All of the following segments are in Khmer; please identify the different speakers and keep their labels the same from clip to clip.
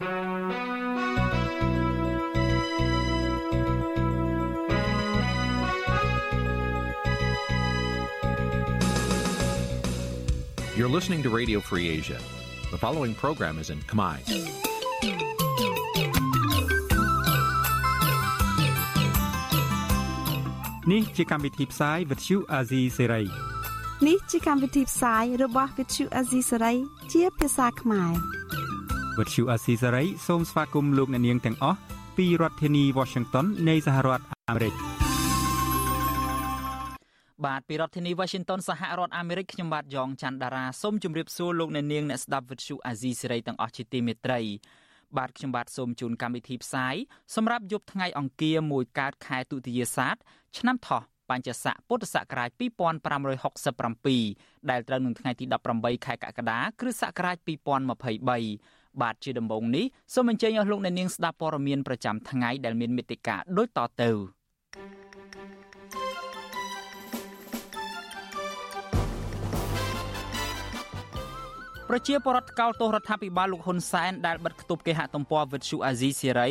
Speaker 1: You're listening to Radio Free Asia. The following program is in Khmer.
Speaker 2: Nǐ chi càm bi tiệp xáy vệt chiu a zì sê ray
Speaker 3: នេះជាកម្មវិធីផ្សាយរបស់ Vithu Azisari ជាភាសាខ្មែរ
Speaker 2: វិទ្យុអាស៊ីសេរីសូមស្វាគមន៍លោកអ្នកនាងទាំងអស់ពីរដ្ឋធានី Washington នៃសហរដ្ឋអាមេរិក
Speaker 4: បាទពីរដ្ឋធានី Washington សហរដ្ឋអាមេរិកខ្ញុំបាទយ៉ងច័ន្ទដារាសូមជម្រាបសួរលោកអ្នកនាងអ្នកស្ដាប់វិទ្យុអាស៊ីសេរីទាំងអស់ជាទីមេត្រីបាទខ្ញុំបាទសូមជូនកម្មវិធីផ្សាយសម្រាប់យប់ថ្ងៃអង្គារមួយកើតខែទុតិយាសាទឆ្នាំថោះបញ្ញស័កពុទ្ធសករាជ2567ដែលត្រូវនឹងថ្ងៃទី18ខែកក្កដាគ្រិស្តសករាជ2023 បាទជាដំបូងនេះសូមអញ្ជើញអស់លោកអ្នកនាងស្ដាប់ព័ត៌មានប្រចាំថ្ងៃដែលមានមេត្តាដូចតទៅប្រជាពលរដ្ឋកោតទោសរដ្ឋាភិបាលលោកហ៊ុនសែនដែលបិទគប់គេហទំព័រវិទ្យុអាស៊ីសេរី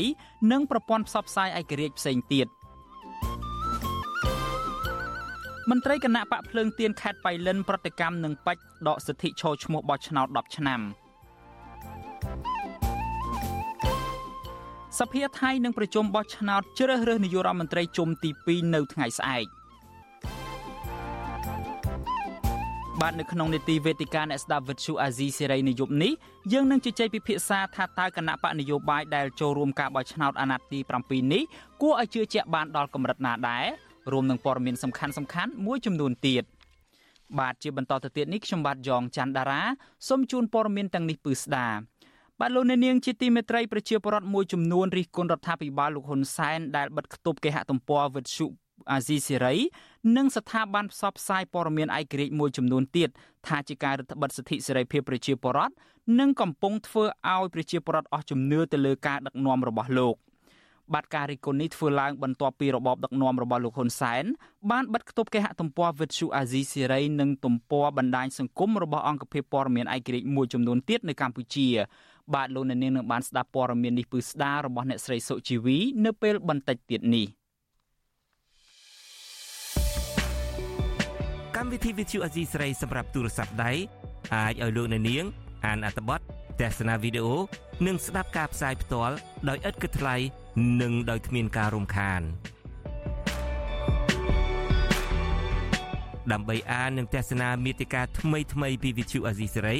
Speaker 4: និងប្រព័ន្ធផ្សព្វផ្សាយឯករាជ្យផ្សេងទៀតមន្ត្រីគណៈបកភ្លើងទៀនខេត្តបៃលិនប្រតិកម្មនឹងបាច់ដកសិទ្ធិឈរឈ្មោះបោះឆ្នោត10ឆ្នាំ សភាថៃនឹងប្រជុំបោះឆ្នោតជ្រើសរើសនាយករដ្ឋមន្ត្រីជុំទី2នៅថ្ងៃស្អែកបាទនៅក្នុងនេតិវេទិកាអ្នកស្ដាប់វិទ្យុអាស៊ីសេរីនាយប់នេះយើងនឹងជជែកពិភាក្សាថាតើគណៈបកនយោបាយដែលចូលរួមការបោះឆ្នោតអាណត្តិទី7នេះគួរឲ្យជឿជាក់បានដល់កម្រិតណាដែររួមនឹងព័ត៌មានសំខាន់សំខាន់មួយចំនួនទៀតបាទជាបន្តទៅទៀតនេះខ្ញុំបាទយ៉ងច័ន្ទដារាសូមជូនព័ត៌មានទាំងនេះពឺស្ដា បាទលោកអ្នកនាងជាទីមេត្រីប្រជាពលរដ្ឋមួយចំនួនរិះគន់រដ្ឋាភិបាលលោកហ៊ុនសែនដែលបិទគប់គេហទំព័រវិទ្យុអាស៊ីសេរីនិងស្ថាប័នផ្សព្វផ្សាយព័ត៌មានឯករាជ្យមួយចំនួនទៀតថាជាការរឹតបន្តឹងសិទ្ធិសេរីភាពប្រជាពលរដ្ឋនិងកំពុងធ្វើឲ្យប្រជាពលរដ្ឋអស់ជំនឿទៅលើការដឹកនាំរបស់លោក។បាទការរិះគន់នេះធ្វើឡើងបន្ទាប់ពីរបបដឹកនាំរបស់លោកហ៊ុនសែនបានបិទគប់គេហទំព័រវិទ្យុអាស៊ីសេរីនិងទំព័របណ្ដាញសង្គមរបស់អង្គភាពព័ត៌មានឯករាជ្យមួយចំនួនទៀតនៅកម្ពុជា បាទលោកអ្នកនាងនឹងបានស្ដាប់ព័ត៌មាននេះពឺស្ដាររបស់អ្នកស្រីសុជីវីនៅពេលបន្តិចទៀតនេះ
Speaker 5: កម្មវិធីវិទ្យុអាស៊ីសេរីសម្រាប់ទូរស័ព្ទដៃអាចឲ្យលោកអ្នកនាង អានអត្ថបទទស្សនាវីដេអូនិងស្ដាប់ការផ្សាយផ្ទាល់ដោយឥតគិតថ្លៃនិងដោយគ្មានការរំខានដើម្បីអាននិងទស្សនាមេតិការថ្មីថ្មីពី Vithu Azisari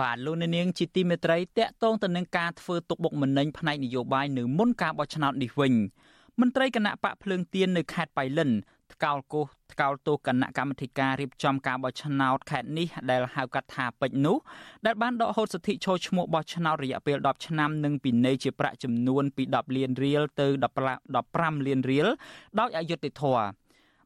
Speaker 4: បាទលោកនាងជាទីមេត្រីតកតងទៅនឹងការធ្វើទុកបុកម្នេញផ្នែកនយោបាយនៅមុនការបោះឆ្នោតនេះវិញមន្ត្រីគណៈបកភ្លើងទៀននៅខេត្តបៃលិនថ្កោលគោសថ្កោលទោសគណៈកម្មាធិការរៀបចំការបោះឆ្នោតខេត្តនេះដែលហៅកាត់ថាពេជ្រនោះដែលបានដកហូតសិទ្ធិចូលឈ្មោះបោះឆ្នោតរយៈពេល10ឆ្នាំនិងពិន័យជាប្រាក់ចំនួនពី10លានរៀលទៅ15លានរៀលដោយអយុត្តិធម៌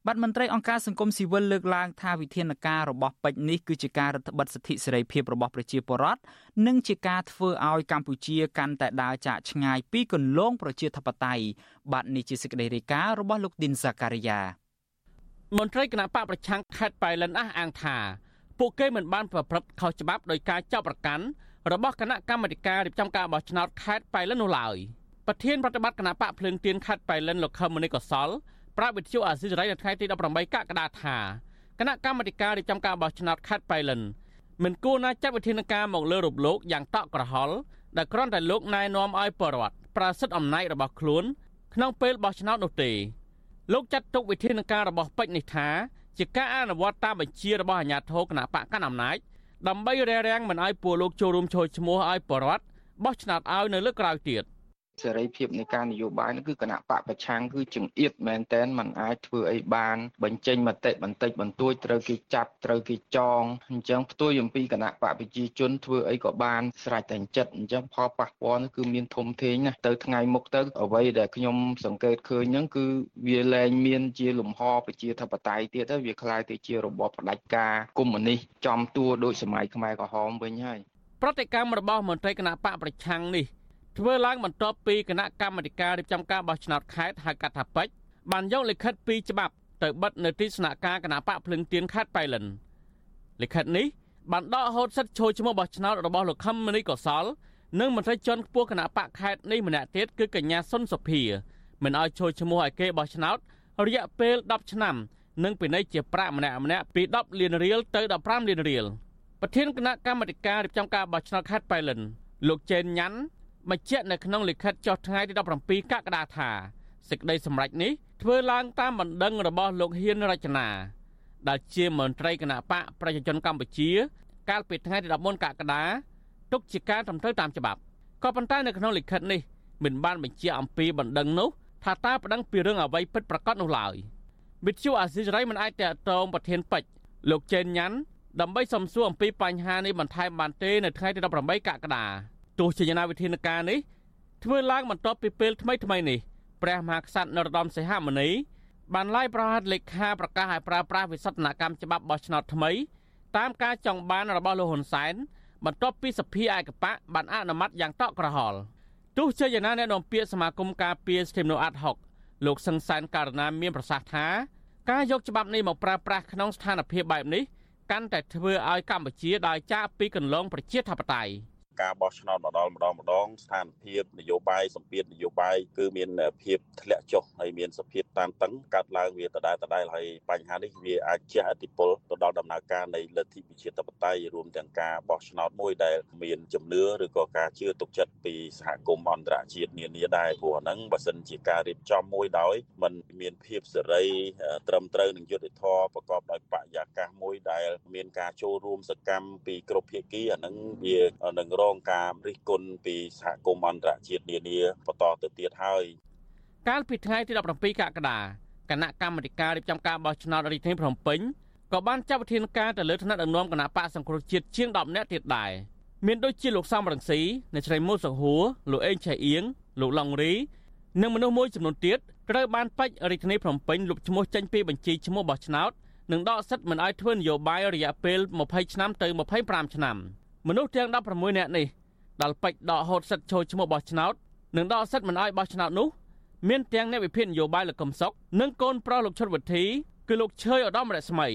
Speaker 4: បាទមន្ត្រីអង្គការសង្គមស៊ីវិលលើកឡើងថាវិធានការរបស់ពេជ្រនេះគឺជាការរដ្ឋបិទសិទ្ធិសេរីភាពរបស់ប្រជាពលរដ្ឋនិងជាការធ្វើឲ្យកម្ពុជាកាន់តែដើរចាកឆ្ងាយពីគន្លងប្រជាធិបតេយ្យបាទនេះជាសេចក្តីរាយការណ៍របស់លោកឌិនសាការីយ៉ា
Speaker 6: មន្ត្រីគណៈបកប្រឆាំងខេត្តប៉ៃលិនអះអាងថាពួកគេមិនបានប្រព្រឹត្តខុសច្បាប់ដោយការចាប់ប្រកាន់របស់គណៈកម្មាធិការរៀបចំការបោះឆ្នោតខេត្តប៉ៃលិននោះឡើយប្រធានប្រតិបត្តិគណៈបកភ្លើងទៀនខេត្តប៉ៃលិនលោកខឹមមនីកសល ប្រាប់វិទ្យុអាស៊ីសេរីនៅថ្ងៃទី18កក្កដាថាគណៈកម្មាធិការរៀបចំការបោះឆ្នោតខេត្តប៉ៃលិនមិនគួរណាចាត់វិធានការមកលើរូបលោកយ៉ាងតក់ក្រហល់ដែលគ្រាន់តែលោកណែនាំឲ្យបរដ្ឋប្រើសិទ្ធិអំណាចរបស់ខ្លួនក្នុងពេលបោះឆ្នោតនោះទេលោកចាត់ទុកវិធានការរបស់ពេជ្រនេះថាជាការអនុវត្តតាមបញ្ជារបស់អាជ្ញាធរគណៈបកកណ្ដាលអំណាចដើម្បីរារាំងមិនឲ្យពលលោកចូលរួមចូលឈ្មោះឲ្យបរដ្ឋបោះឆ្នោតឲ្យនៅលើក្រោយទៀត
Speaker 7: សេរីភាពនៃការនយោបាយនោះគឺគណៈបកប្រឆាំងគឺចង្អៀតមែនតែនมันអាចធ្វើអីបានបញ្ចេញមតិបន្តិចបន្តួចត្រូវគេចាប់ត្រូវគេចងអញ្ចឹងផ្ទុយអំពីគណៈបកប្រជាជនធ្វើអីក៏បានស្រេចតែចិត្តអញ្ចឹងផលប៉ះពាល់នោះគឺមានធំធេងណាស់ទៅថ្ងៃមុខទៅអ្វីដែលខ្ញុំសង្កេតឃើញហ្នឹងគឺវាលែងមានជាលំហប្រជាធិបតេយ្យទៀតទៅវាคล้ายទៅជារបបផ្ដាច់ការកុម្មុយនីសចំតួដូចសម័យខ្មែរក្រហមវិញហើយ
Speaker 6: ប្រតិកម្មរបស់មន្ត្រីគណៈបកប្រឆាំងនេះ ធ្វើឡើងបន្ទាប់ពីគណៈកម្មាធិការរៀបចំការបោះឆ្នោតខេត្តហៅកាត់ថាពេជ្របានយកលិខិតពីច្បាប់ទៅបិទនៅទីស្នាក់ការគណៈបកភ្លឹងទៀនខេត្តបៃលិនលិខិតនេះបានដកហូតសិទ្ធិចូលឈ្មោះបោះឆ្នោតរបស់លោកខឹមមនីកុសលនិងមន្ត្រីជាន់ខ្ពស់គណៈបកខេត្តនេះម្នាក់ទៀតគឺកញ្ញាសុនសុភាមិនឲ្យចូលឈ្មោះឲ្យគេបោះឆ្នោតរយៈពេល10ឆ្នាំនិងពិន័យជាប្រាក់ម្នាក់ម្នាក់ពី10លានរៀលទៅ15លានរៀលប្រធានគណៈកម្មាធិការរៀបចំការបោះឆ្នោតខេត្តបៃលិនលោកចេនញ៉ាន់ បញ្ជាក់នៅក្នុងលិខិតចុះថ្ងៃទី17កក្កដាថាសេចក្តីសម្រេចនេះធ្វើឡើងតាមបណ្ដឹងរបស់លោកហ៊ានរចនាដែលជាមន្ត្រីគណៈបកប្រជាជនកម្ពុជា កាលពីថ្ងៃទី14កក្កដាទុកជាការត្រឹមត្រូវតាមច្បាប់ក៏ប៉ុន្តែនៅក្នុងលិខិតនេះមិនបានបញ្ជាក់អំពីបណ្ដឹងនោះថាតើបណ្ដឹងពីរឿងអ្វីពិតប្រាកដនោះឡើយវិទ្យុអាស៊ីសេរីមិនអាចតតងប្រធានពេជ្រលោកចេនញ៉ាន់ដើម្បីសំសួរអំពីបញ្ហានេះបន្ថែមបានទេនៅថ្ងៃទី18កក្កដា ទោះជាយ៉ាងណាវិធានការនេះធ្វើឡើងបន្ទាប់ពីពេលថ្មីថ្មីនេះព្រះមហាក្សត្រនរោត្តមសីហមុនីបានឡាយប្រកាសលេខាប្រកាសឲ្យប្រើប្រាស់វិសោធនកម្មច្បាប់បោះឆ្នោតថ្មី តាមការចង់បានរបស់លោកហ៊ុនសែនបន្ទាប់ពីសភាឯកបៈបានអនុម័តយ៉ាងតក់ក្រហល់ទោះជាយ៉ាងណាអ្នកនាំពាក្យសមាគមការពារសិទ្ធិមនុស្សអាត់ហុកលោកសង្សានករណាមានប្រសាសន៍ថាការយកច្បាប់នេះមកប្រើប្រាស់ក្នុងស្ថានភាពបែបនេះកាន់តែធ្វើឲ្យកម្ពុជាដើរចាកពីគន្លងប្រជាធិបតេយ្យ
Speaker 8: ការបោះឆ្នោតម្ដងម្ដងម្ដងស្ថានភាពនយោបាយសម្ពាធនយោបាយគឺមានភាពធ្លាក់ចុះហើយមានសភាពតានតឹងកាត់ឡើងវាដដែលដដែលហើយបញ្ហានេះវាអាចជះឥទ្ធិពលទៅដល់ដំណើរការនៃលទ្ធិប្រជាធិបតេយ្យរួមទាំងការបោះឆ្នោតមួយដែលមានជំនឿឬក៏ការជឿទុកចិត្តពីសហគមន៍អន្តរជាតិនានាដែរព្រោះហ្នឹងបើសិនជាការរៀបចំមួយដោយมันមានភាពសេរីត្រឹមត្រូវនឹងយុត្តិធម៌ប្រកបដោយបរិយាកាសមួយដែល មានការចូលរួមសកម្មពីគ្រប់ភាគីអាហ្នឹងវានឹងរងការរិះគន់ពីសហគមន៍អន្តរជាតិនានាបន្តទៅទៀតហើយ
Speaker 6: កាលពីថ្ងៃទី17កក្កដាគណៈកម្មាធិការរៀបចំការបោះឆ្នោតរាជធានីភ្នំពេញក៏បានចាត់វិធានការទៅលើថ្នាក់ដឹកនាំគណៈបកសង្គ្រោះជាតិជាង10នាក់ទៀតដែរមានដូចជាលោកសំរងស៊ីអ្នកស្រីមូសុហួរលោកអេងឆៃអៀងលោកឡុងរីនិងមនុស្សមួយចំនួនទៀតត្រូវបានបាច់រាជធានីភ្នំពេញលុបឈ្មោះចេញពីបញ្ជីឈ្មោះបោះឆ្នោតនិងដកសិទ្ធិមិនឲ្យធ្វើនយោបាយរយៈពេល20ឆ្នាំទៅ25ឆ្នាំ មនុស្សទាំង16នាក់នេះដល់ពេចដកហូតសិទ្ធិចូលឈ្មោះបោះឆ្នោតនិងដកសិទ្ធិមិនអោយបោះឆ្នោតនោះមានទាំងអ្នកវិភាគនយោបាយលោកកឹមសុខនិងកូនប្រុសលោកឈុតវិធីគឺលោកឈើឧត្តមរស្មី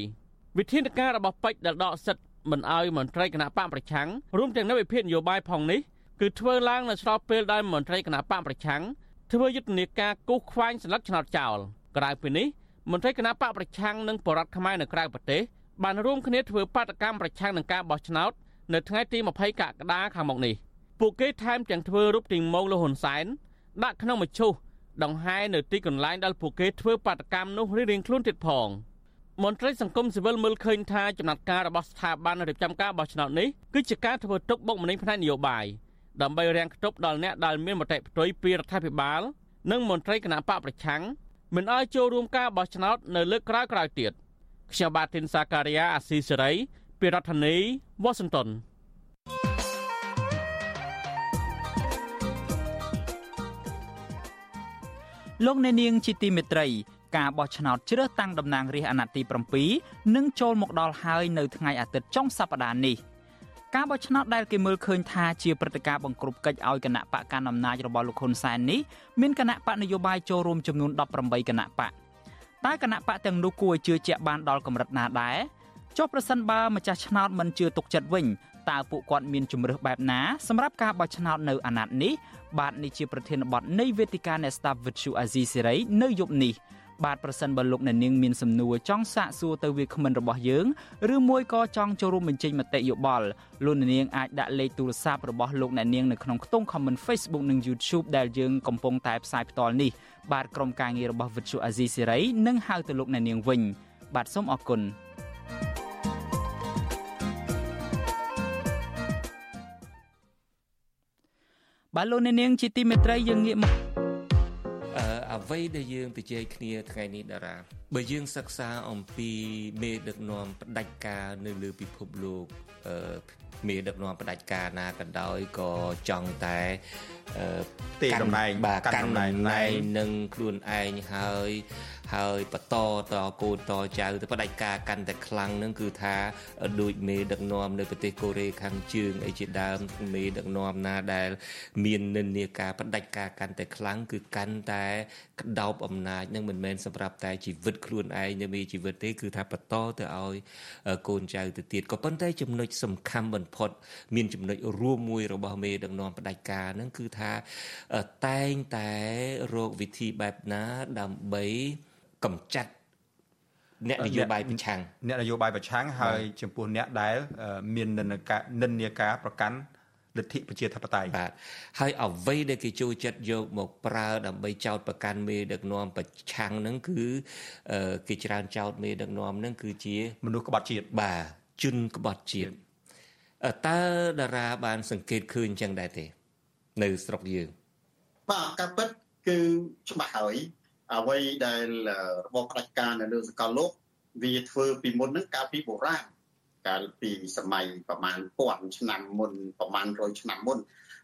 Speaker 6: វិធានការរបស់ពេជ្រដែលដកសិទ្ធិមិនអោយមន្ត្រីគណៈបកប្រឆាំងរួមទាំងអ្នកវិភាគនយោបាយផងនេះគឺធ្វើឡើងនៅស្របពេលដែលមន្ត្រីគណៈបកប្រឆាំងធ្វើយុទ្ធនាការគូសខ្វែងសន្លឹកឆ្នោតចោលក្រៅពីនេះមន្ត្រីគណៈបកប្រឆាំងនិងបរដ្ឋខ្មែរនៅក្រៅប្រទេសបានរួមគ្នាធ្វើបាតកម្មប្រឆាំងនឹងការបោះឆ្នោត នៅថ្ងៃទី20កក្កដាខាងមុខនេះពួកគេថែមទាំងធ្វើរូបទីងម៉ងលោកហ៊ុនសែនដាក់ក្នុងមឈូសដង្ហែនៅទីកន្លែងដែលពួកគេធ្វើបាតកម្មនោះរៀងៗខ្លួនទៀតផងមន្ត្រីសង្គមស៊ីវិលមើលឃើញថាចំណាត់ការរបស់ស្ថាប័នរៀបចំការបោះឆ្នោតនេះគឺជាការធ្វើទុកបុកម្នេញផ្នែកនយោបាយដើម្បីរាំងខ្ទប់ដល់អ្នកដែលមានមតិផ្ទុយពីរដ្ឋាភិបាល និងមន្ត្រីគណៈបកប្រឆាំងមិនឲ្យចូលរួមការបោះឆ្នោតនៅលើកក្រោយៗទៀតខ្ញុំបាទធីនសាការីយ៉ាអាស៊ីសេរី ពីរដ្ឋធានីវ៉ាស៊ីនតោន
Speaker 4: លោកអ្នកនាងជាទីមេត្រីការបោះឆ្នោតជ្រើសតាំងតំណាងរាស្ត្រអាណត្តិទី7នឹងចូលមកដល់ហើយនៅថ្ងៃអាទិត្យចុងសប្តាហ៍នេះការបោះឆ្នោតដែលគេមើលឃើញថាជាព្រឹត្តិការណ៍បង្ក្រប់កិច្ចឲ្យគណៈបកកណ្ដាលអំណាចរបស់លោកហ៊ុនសែននេះមានគណៈបកនយោបាយចូលរួមចំនួន18គណៈបកតែគណៈបកទាំងនោះគួរឲ្យជឿជាក់បានដល់កម្រិតណាដែរ ចុះប្រសិនបើម្ចាស់ឆ្នោតមិនជឿទុកចិត្តវិញតើពួកគាត់មានជំរឿសបែបណាសម្រាប់ការបោះឆ្នោតនៅអាណត្តិនេះបាទនេះជាប្រធានបទនៃវេទិកាអ្នកស្ដាប់វិទ្យុអាស៊ីសេរីនៅយប់នេះបាទប្រសិនបើលោកអ្នកនាងមានសំណួរចង់សាកសួរទៅវាគ្មិនរបស់យើងឬមួយក៏ចង់ចូលរួមបញ្ចេញមតិយោបល់លោកអ្នកនាងអាចដាក់លេខទូរស័ព្ទរបស់លោកអ្នកនាងនៅក្នុងខ្ទង់ comment Facebook និង YouTube ដែលយើងកំពុងតែផ្សាយផ្ទាល់នេះបាទក្រុមការងាររបស់វិទ្យុអាស៊ីសេរីនឹងហៅទៅលោកអ្នកនាងវិញបាទសូមអរគុណ បបាទលោកអ្នកនាងជាទីមេត្រីយើងងាកមក
Speaker 5: អឺអ្វីដែលយើងទៅជែកគ្នាថ្ងៃនេះតារាបើយើងសិក្សាអំពីមេដឹកនាំផ្ដាច់ការនៅលើពិភពលោកអឺមេដឹកនាំផ្ដាច់ការណាក៏ដោយក៏ចង់តែ
Speaker 2: ទេតំណែង
Speaker 5: បាទកាន់តំណែងនឹងខ្លួនឯងហើយ ហើយបន្តតកូនតចៅទៅផ្ដាច់ការកាន់តែខ្លាំងនឹងគឺថាដូចមេដឹកនាំនៅប្រទេសកូរ៉េខាងជើងអីជាដើមមេដឹកនាំណាដែល មាននិន្នាការផ្ដាច់ការកាន់តែខ្លាំងគឺកាន់តែក្តោបអំណាចនឹងមិនមែនសម្រាប់តែជីវិតខ្លួនឯងនៅមានជីវិតទេគឺថាបន្តទៅឲ្យកូនចៅទៅទៀតក៏ប៉ុន្តែចំណុចសំខាន់បំផុត មានចំណុចរួមមួយរបស់មេដឹកនាំផ្ដាច់ការហ្នឹងគឺថាតែងតែរកវិធីបែបណាដើម្បី កម្ចាត់អ្នកនយោបាយប្រឆាំង
Speaker 2: អ្នកនយោបាយប្រឆាំងហើយចំពោះអ្នកដែល មាននិន្នាការនិន្នាការប្រកាន់លទ្ធិប្រជាធិបតេយ្យ
Speaker 5: បាទហើយអ្វីដែលគេចូលចិត្តយកមកប្រើដើម្បីចោតប្រកាន់មេដឹកនាំប្រឆាំងហ្នឹងគឺគេច្រើនចោតមេដឹកនាំហ្នឹងគឺជា
Speaker 2: មនុស្សក្បត់ជាតិ
Speaker 5: បាទជនក្បត់ជាតិតើតារាបាន សង្កេតឃើញចឹងដែរទេ នៅស្រុកយើង
Speaker 9: បាទការពិតគឺច្បាស់ហើយ អ្វីដែលរបបផ្ដាច់ការនៅលើសកលលោកវាធ្វើពីមុនហ្នឹងកាលពីបុរាណកាលពីសម័យប្រមាណ1000ឆ្នាំមុនប្រមាណ100ឆ្នាំមុន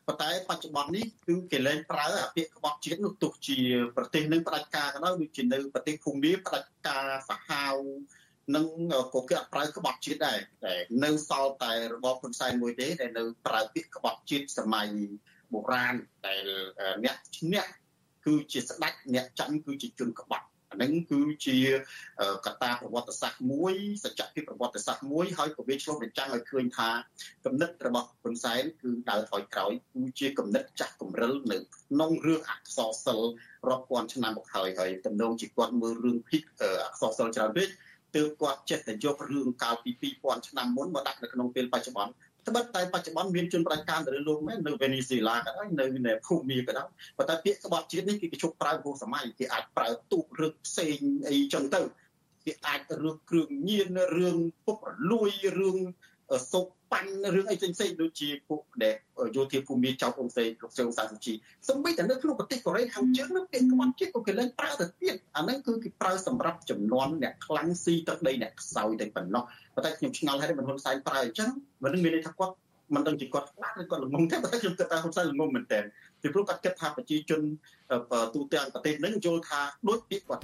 Speaker 9: ប៉ុន្តែបច្ចុប្បន្ននេះគឺគេលែងប្រើអាពាក្យក្បត់ជាតិនោះទោះជាប្រទេសនឹងផ្ដាច់ការក៏ដោយដូចជានៅប្រទេសភូមាផ្ដាច់ការសាហាវនឹងក៏គេអត់ប្រើក្បត់ជាតិដែរតែនៅសល់តែរបបហ៊ុនសែនមួយទេដែលនៅប្រើពាក្យក្បត់ជាតិសម័យបុរាណដែលអ្នកឈ្នះ គឺជាស្ដេចអ្នកចាញ់គឺជាជនក្បត់អានឹងគឺជាកត្តាប្រវត្តិសាស្ត្រមួយសច្ចភាពប្រវត្តិសាស្ត្រមួយហើយក៏វាឆ្លុះបញ្ចាំងឲ្យឃើញថាគំនិតរបស់ហ៊ុនសែនគឺដើរថយក្រោយគឺជាគំនិតចាស់គំរិលនៅក្នុងរឿងអក្សរសិល្ប៍រាប់ពាន់ឆ្នាំមកហើយហើយតំណងជាគាត់មើលរឿងភិកអក្សរសិល្ប៍ច្រើនពេកទើបគាត់ចេះតែយករឿងកាលពី2000ឆ្នាំមុនមកដាក់នៅក្នុងពេលបច្ចុប្បន្ន ត្បិតតែបច្ចុប្បន្នមានជនប្រជាការទៅលើលោកមែននៅវេនេស៊ុយឡាក៏ដោយនៅនៅភូមាក៏ដោយប៉ុន្តែពាក្យក្បត់ជាតិនេះគេគេជប់ប្រើក្នុងសម័យគេអាចប្រើទូករឹកផ្សេងអីចឹងទៅគេអាចរឿងគ្រឿងញៀនរឿងពុករលួយរឿងសុកប៉ាន់រឿងអីផ្សេងៗដូចជាពួកដែលយោធាភូមិចៅអង្គសេលោកស្រីសាសុជីសំបីតែនៅក្នុងប្រទេសកូរ៉េខាងជើងនោះពាក្យក្បត់ជាតិក៏គេលែងប្រើទៅទៀតអាហ្នឹងគឺគេប្រើសម្រាប់ចំនួនអ្នកខ្លាំងស៊ីទឹកដីអ្នកខ្សោយតែប៉ុណ្ណោះប៉ុ ន្តែខ្ញុំឆ្ងល់ហើយមិនហ៊ុនសែនប្រើអញ្ចឹងមិនមានន័យថាគាត់មិនដឹងជាគាត់ខ្លាចឬគាត់ល្ងងទេប៉ុន្តែខ្ញុំគិតថាហ៊ុនសែនល្ងងមែនតើពីព្រោះគាត់គិតថាប្រជាជនទូទាំងប្រទេសនឹងយល់ថាដូចពាក្យគាត់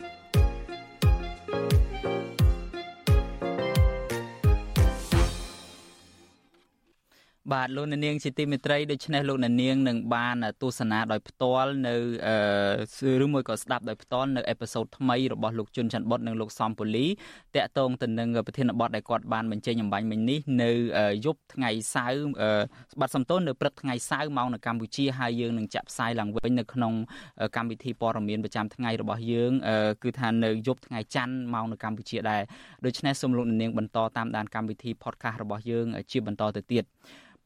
Speaker 4: បាទលោកអ្នកនាងជាទីមេត្រីដូច្នេះលោកអ្នកនាងនឹងបានទស្សនាដោយផ្ទាល់នៅឬមួយក៏ស្ដាប់ដោយផ្ទាល់នៅអេពីសូតថ្មីរបស់លោកជុនច័ន្ទបុតនិងលោកសំពូលីតាក់ទងទៅនឹងប្រធានបទដែលគាត់បានបញ្ចេញអំបញ្ញមិញនេះនៅយប់ថ្ងៃសៅរ៍បាត់សំទោសនៅព្រឹកថ្ងៃសៅរ៍មកនៅកម្ពុជាហើយយើងនឹងចាក់ផ្សាយឡើងវិញនៅក្នុងកម្មវិធីព័ត៌មានប្រចាំថ្ងៃរបស់យើងគឺថានៅយប់ថ្ងៃច័ន្ទមកនៅកម្ពុជាដែរដូច្នេះសូមលោកអ្នកនាងបន្តតាមដានកម្មវិធី podcast របស់យើងជាបន្តទៅទៀត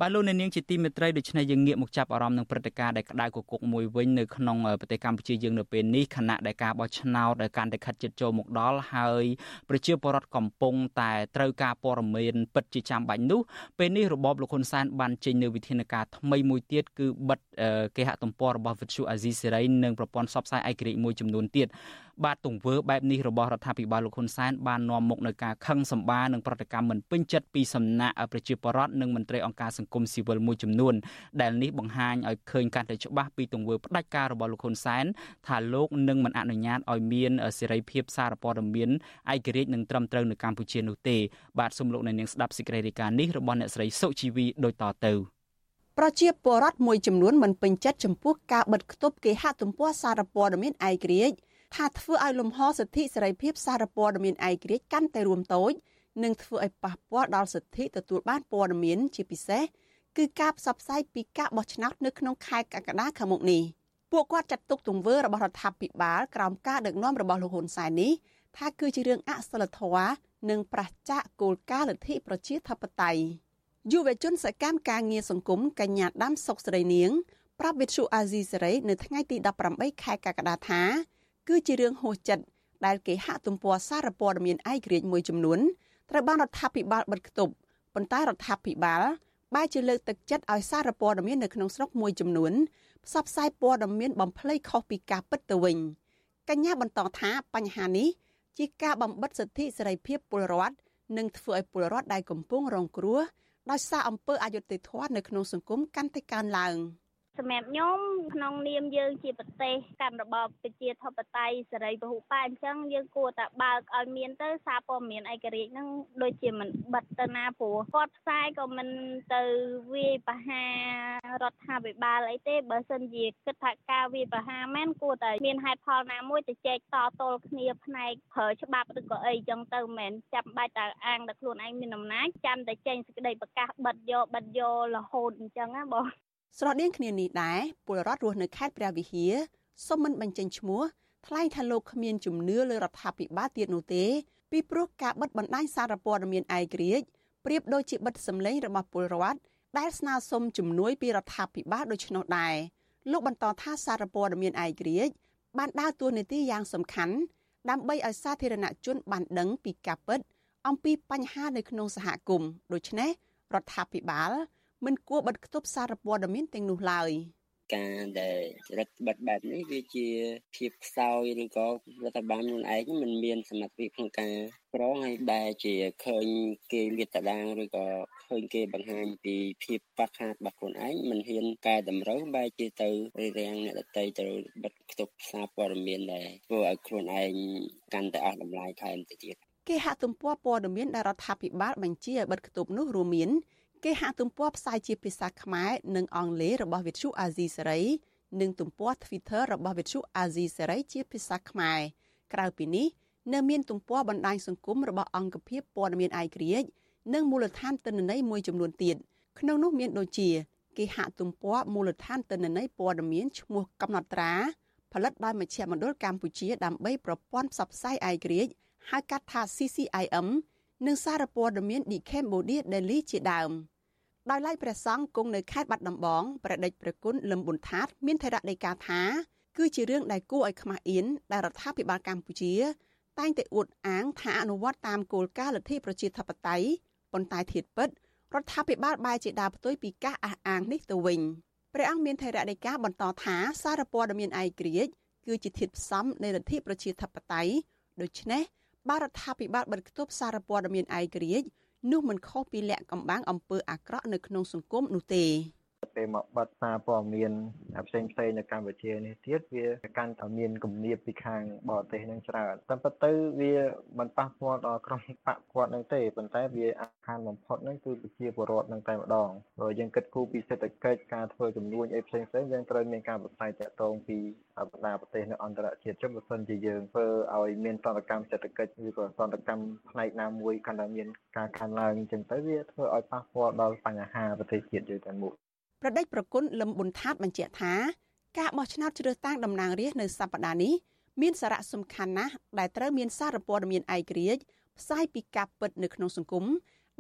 Speaker 4: បាទលោកអ្នកនាងជាទីមេត្រីដូច្នេះយើងងាកមកចាប់អារម្មណ៍នឹងព្រឹត្តិការណ៍ដែលក្តៅគគុកមួយវិញនៅក្នុងប្រទេសកម្ពុជាយើងនៅពេលនេះខណៈដែលការបោះឆ្នោតកាន់តែខិតជិតចូលមកដល់ហើយប្រជាពលរដ្ឋកំពុងតែត្រូវការព័ត៌មានពិតជាចាំបាច់នោះពេលនេះរបបលោកហ៊ុនសែនបានចេញនូវវិធានការថ្មីមួយទៀតគឺបិទ គេហទំព័ររបស់វិទ្យុអាស៊ីសេរីនិងប្រព័ន្ធផ្សព្វផ្សាយឯករាជ្យមួយចំនួនទៀតបាទទង្វើបែបនេះរបស់រដ្ឋាភិបាលលោកហ៊ុនសែនបាននាំមកនូវការខឹងសម្បានិងប្រតិកម្មមិនពេញចិត្តពីសំណាក់ប្រជាពលរដ្ឋនិងមន្ត្រីអង្គការសង្គមស៊ីវិលមួយចំនួនដែលនេះបង្ហាញឲ្យឃើញកាន់តែច្បាស់ពីទង្វើផ្ដាច់ការរបស់លោកហ៊ុនសែនថាលោកនឹងមិនអនុញ្ញាតឲ្យមានសេរីភាពសារព័ត៌មានឯករាជ្យនិងត្រឹមត្រូវនៅកម្ពុជានោះទេបាទសូមលោកអ្នកនាងស្ដាប់សេចក្តីរាយការណ៍នេះរបស់អ្នកស្រីសុជីវីដូចតទៅ
Speaker 3: ប្រជាពលរដ្ឋមួយចំនួនមិនពេញចិត្តចំពោះការបិទគប់គេហទំព័រសារព័ត៌មានឯករាជ្យ
Speaker 10: ថាធ្វើឲ្យលំហសិទ្ធិសេរីភាពសារព័ត៌មានឯករាជ្យកាន់តែរួមតូចនិងធ្វើឲ្យប៉ះពាល់ដល់សិទ្ធិទទួលបានព័ត៌មានជាពិសេសគឺការផ្សព្វផ្សាយពីការបោះឆ្នោតនៅក្នុងខែកក្កដាខាងមុខនេះពួកគាត់ចាត់ទុកទង្វើរបស់រដ្ឋាភិបាលក្រោមការដឹកនាំរបស់លោកហ៊ុនសែននេះថាគឺជារឿងអសិលធម៌និងប្រឆាចគោលការណ៍លទ្ធិប្រជាធិបតេយ្យ យុវជនសកម្មការងារសង្គមកញ្ញាដាំសុកស្រីនាងប្រាប់វិទ្យុអាស៊ីសេរីនៅថ្ងៃទី18ខែកក្កដាថា គឺជារឿងហួសចិត្តដែលគេហាក់ទំព័រសារព័ត៌មានឯករាជ្យមួយចំនួនត្រូវបានរដ្ឋាភិបាលបិទគប់ប៉ុន្តែរដ្ឋាភិបាលបែរជាលើកទឹកចិត្តឲ្យសារព័ត៌មាននៅក្នុងស្រុកមួយចំនួនផ្សព្វផ្សាយព័ត៌មានបំភ្លៃខុសពីការពិតទៅវិញកញ្ញាបន្តថាបញ្ហានេះជាការបំបិតសិទ្ធិសេរីភាពពលរដ្ឋនិងធ្វើឲ្យពលរដ្ឋដែលកំពុងរងគ្រោះ ដោយសារអំពើអយុត្តិធម៌នៅក្នុងសង្គមកាន់តែកើនឡើង។
Speaker 11: សម្រាប់ខ្ញុំក្នុងនាមយើងជាប្រទេសកាន់របបប្រជាធិបតេយ្យសេរីពហុបកអញ្ចឹងយើងគួរតែបើកឲ្យមានទៅសារព័ត៌មានឯករាជ្យហ្នឹងដូចជាមិនបិទទៅណាព្រោះគាត់ផ្សាយក៏មិនទៅវាយប្រហាររដ្ឋាភិបាលអីទេបើសិនជាគិតថាការវាយប្រហារមែនគួរតែមានហេតុផលណាមួយទៅចែកតទល់គ្នាផ្នែកប្រើច្បាប់ឬក៏អីចឹងទៅមិនចាំបាច់តែអាងតែខ្លួនឯងមានអំណាចចាំតែចេញសេចក្តីប្រកាសបិទយកបិទយករហូតអញ្ចឹងណាបង
Speaker 10: ស្រដៀងគ្នានេះដែរពលរដ្ឋរស់នៅខេត្តព្រះវិហារសុំមិនបញ្ចេញឈ្មោះថ្លែងថាលោកគ្មានជំនឿលើរដ្ឋាភិបាលទៀតនោះទេ ពីព្រោះការបិទបណ្ដាញសារព័ត៌មានឯករាជ្យប្រៀបដូចជាបិទសម្លេងរបស់ពលរដ្ឋដែលស្នើសុំជំនួយពីរដ្ឋាភិបាលដូច្នោះដែរលោកបន្តថាសារព័ត៌មានឯករាជ្យបានដើរតួនាទីយ៉ាងសំខាន់ដើម្បីឲ្យសាធារណជនបានដឹងពីការពិត អំពីបញ្ហានៅក្នុងសហគមន៍ដូច្នេះរដ្ឋាភិបាល មិនគួរបិទគប់សារព័ត៌មានទាំងនោះឡើយ
Speaker 12: ការដែលរដ្ឋបិទបែបនេះវាជាភាពខ្សោយឬក៏រដ្ឋបាលខ្លួនឯងមិនមានសមត្ថភាពក្នុងការក្រងឲ្យបែរជាឃើញគេលាតត្រដាងឬក៏ឃើញគេបង្ហាញពីភាពខ្វះខាតរបស់ខ្លួនឯងមិនហ៊ានកែតម្រូវបែរជាទៅរារាំងអ្នកដទៃទៅបិទគប់សារព័ត៌មានដែលធ្វើឲ្យខ្លួនឯងកាន់តែអស់តម្លៃថែមទៅទៀត
Speaker 10: គេហទំព័រព័ត៌មានដែលរដ្ឋាភិបាលបញ្ជាឲ្យបិទគប់នោះរួមមាន គេហទំព័រផ្សាយជាភាសាខ្មែរនិងអង់គ្លេសរបស់វិទ្យុអាស៊ីសេរីនិងទំព័រ Twitter របស់វិទ្យុអាស៊ីសេរីជាភាសាខ្មែរក្រៅពីនេះនៅមានទំព័របណ្ដាញសង្គមរបស់អង្គភាពព័ត៌មានឯករាជ្យនិងមូលដ្ឋានទិន្នន័យមួយចំនួនទៀតក្នុងនោះមានដូចជាគេហទំព័រមូលដ្ឋានទិន្នន័យព័ត៌មានឈ្មោះកំណត់ត្រាផលិតដោយមជ្ឈមណ្ឌលកម្ពុជាដើម្បីប្រព័ន្ធផ្សព្វផ្សាយឯករាជ្យហៅកាត់ថា CCIM និងសារព័ត៌មាន The Cambodia Daily ជាដើម។ ដោយឡែកព្រះសង្ឃគង់នៅខេត្តបាត់ដំបងព្រះដេចព្រះគុណលឹមប៊ុនថាត មានថេរដីកាថាគឺជារឿងដែលគួរឲ្យខ្មាស់អៀនដែលរដ្ឋាភិបាលកម្ពុជា តែងតែអួតអាងថាអនុវត្តតាមគោលការណ៍លទ្ធិប្រជាធិបតេយ្យប៉ុន្តែធៀបពិតរដ្ឋាភិបាលបែរជាដើរផ្ទុយពីការអះអាងនេះទៅវិញព្រះអង្គមានថេរដីកាបន្តថាសារព័ត៌មានឯករាជ្យគឺជាធាតុផ្សំនៃលទ្ធិប្រជាធិបតេយ្យដូច្នេះបារដ្ឋាភិបាលបិទគប់សារព័ត៌មានឯករាជ្យ នោះមិនខុសពីលក្ខកំបាំងអំពើអាក្រក់នៅក្នុងសង្គមនោះទេ
Speaker 13: ពេលមកបတ်សារព័ត៌មានផ្សេងផ្សេងនៅកម្ពុជានេះទៀតវាកាន់តែមានគំនាបពីខាងបរទេសនឹងច្រើនតែប៉ុន្តែវាមិនប៉ះពាល់ដល់ក្រុមបកគាត់នឹងទេប៉ុន្តែវាអាខានបំផុតនឹងគឺប្រជាពលរដ្ឋនឹងតែម្ដងព្រោះយើងគិតគូរពីសេដ្ឋកិច្ចការធ្វើចំនួនអីផ្សេងផ្សេងយើងត្រូវមានការបន្ថែមតាក់ទងពីបណ្ដាប្រទេសនៅអន្តរជាតិចុះបើសិនជាយើងធ្វើឲ្យមានសន្តិកម្មសេដ្ឋកិច្ចឬក៏សន្តិកម្មផ្នែកណាមួយកាន់តែមានការខានឡើងអញ្ចឹងទៅវាធ្វើឲ្យប៉ះពាល់ដល់បញ្ហាប្រទេសជាតិយើងតែមួយ
Speaker 10: ប្រដេចប្រគុណលឹមប៊ុនថាតបញ្ជាក់ថាការបោះឆ្នោតជ្រើសតាំងតំណាងរាស្ត្រនៅសប្តាហ៍នេះមានសារៈសំខាន់ណាស់ដែលត្រូវមានសារព័ត៌មានឯករាជ្យផ្សាយពីការពិតនៅក្នុងសង្គម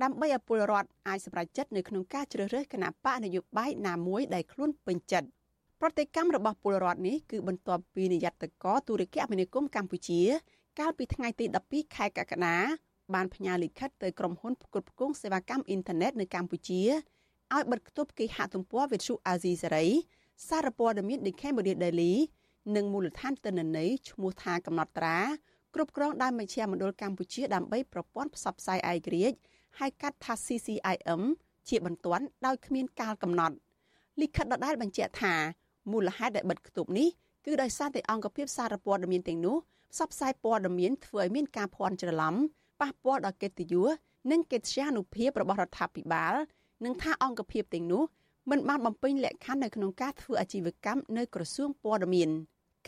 Speaker 10: ដើម្បីឲ្យពលរដ្ឋអាចសម្រេចចិត្តនៅក្នុងការជ្រើសរើសគណៈបកនយោបាយណាមួយដែលខ្លួនពេញចិត្តប្រតិកម្មរបស់ពលរដ្ឋនេះគឺបន្ទាប់ពីនាយត្តកទូរគមនាគមន៍កម្ពុជា កាលពីថ្ងៃទី12ខែកក្កដាបានផ្ញើលិខិតទៅក្រុមហ៊ុនផ្គត់ផ្គង់សេវាកម្មអ៊ីនធឺណិតនៅកម្ពុជា ឲ្យបិទគប់គេហទំព័រវិទ្យុអាស៊ីសេរីសារព័ត៌មាន The Cambodia Daily និងមូលដ្ឋានទិន្នន័យឈ្មោះថាកំណត់ត្រាគ្រប់គ្រងដោយមជ្ឈមណ្ឌលកម្ពុជាដើម្បីប្រព័ន្ធផ្សព្វផ្សាយឯករាជ្យហៅកាត់ថា CCIM ជាបន្ទាន់ដោយគ្មានកាលកំណត់លិខិតដដែលបញ្ជាក់ថាមូលហេតុដែលបិទគប់នេះគឺដោយសារតែអង្គភាពសារព័ត៌មានទាំងនោះផ្សព្វផ្សាយព័ត៌មានធ្វើឲ្យមានការភ័ន្តច្រឡំប៉ះពាល់ដល់កិត្តិយសនិងកិត្យានុភាពរបស់រដ្ឋាភិបាល និងថាអង្គភាពទាំងនោះមិនបានបំពេញលក្ខខណ្ឌនៅក្នុងការធ្វើអាជីវកម្មនៅក្រសួងព័ត៌មាន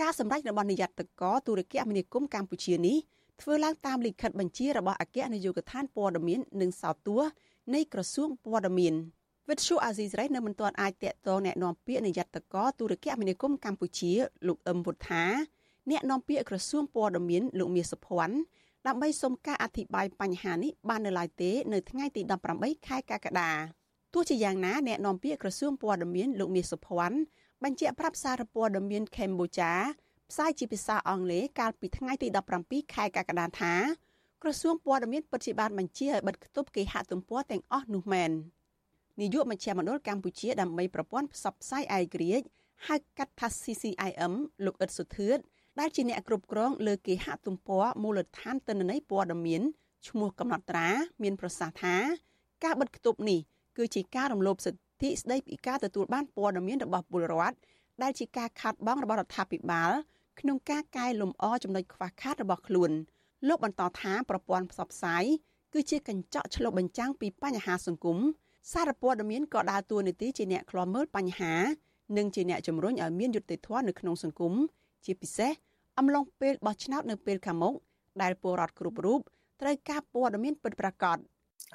Speaker 10: ការសម្ដែងរបស់នាយកតកទូរគមនាគមន៍កម្ពុជានេះធ្វើឡើងតាមលិខិតបញ្ជារបស់អគ្គនាយកដ្ឋានព័ត៌មាននិងសោតួនៃក្រសួងព័ត៌មានវិទ្យុអាស៊ីសេរីនៅមិនទាន់អាចតាក់ទងแนะនាំពាក្យនាយកតកទូរគមនាគមន៍កម្ពុជាលោកអឹមវុធាអ្នកនាំពាក្យក្រសួងព័ត៌មានលោកមាសសុភ័ណ្ឌ ដើម្បីសុំការអធិប្បាយបញ្ហានេះបាននៅឡើយទេនៅថ្ងៃទី18ខែកក្កដាទោះជាយ៉ាងណាអ្នកនាំពាក្យក្រសួងព័ត៌មានលោកមាសសុភ័ណ្ឌបញ្ជាក់ប្រាប់សារព័ត៌មានកម្ពុជាផ្សាយជាភាសាអង់គ្លេសកាលពីថ្ងៃទី17ខែកក្កដាថាក្រសួងព័ត៌មានពិតជាបានបញ្ជាឲ្យបិទគប់គេហទំព័រទាំងអស់នោះមែននាយកមជ្ឈមណ្ឌលកម្ពុជាដើម្បីប្រព័ន្ធផ្សព្វផ្សាយឯករាជ្យហៅកាត់ថា CCIM លោកអ៊ិតសុធឿន ដែលជាអ្នកគ្រប់គ្រងលើគេហទំព័រមូលដ្ឋានទិន្នន័យព័ត៌មានឈ្មោះកំណត់ត្រា មានប្រសាសន៍ថា ការបិទគប់នេះគឺជាការរំលោភសិទ្ធិស្ដីពីការទទួលបានព័ត៌មានរបស់ពលរដ្ឋដែលជាការខាត់បងរបស់រដ្ឋាភិបាលក្នុងការកែលម្អចំណុចខ្វះខាតរបស់ខ្លួនលោកបន្តថាប្រព័ន្ធផ្សព្វផ្សាយគឺជាកញ្ចក់ឆ្លុះបញ្ចាំងពីបញ្ហាសង្គមសារព័ត៌មានក៏ដើរតួនាទីជាអ្នកឃ្លាំមើលបញ្ហា និងជាអ្នកជំរុញឲ្យមានយុត្តិធម៌នៅក្នុងសង្គមជាពិសេស អំឡុងពេលបោះឆ្នោតនៅពេលខាងមុខដែលពលរដ្ឋគ្រប់រូបត្រូវការព័ត៌មានពិតប្រាកដ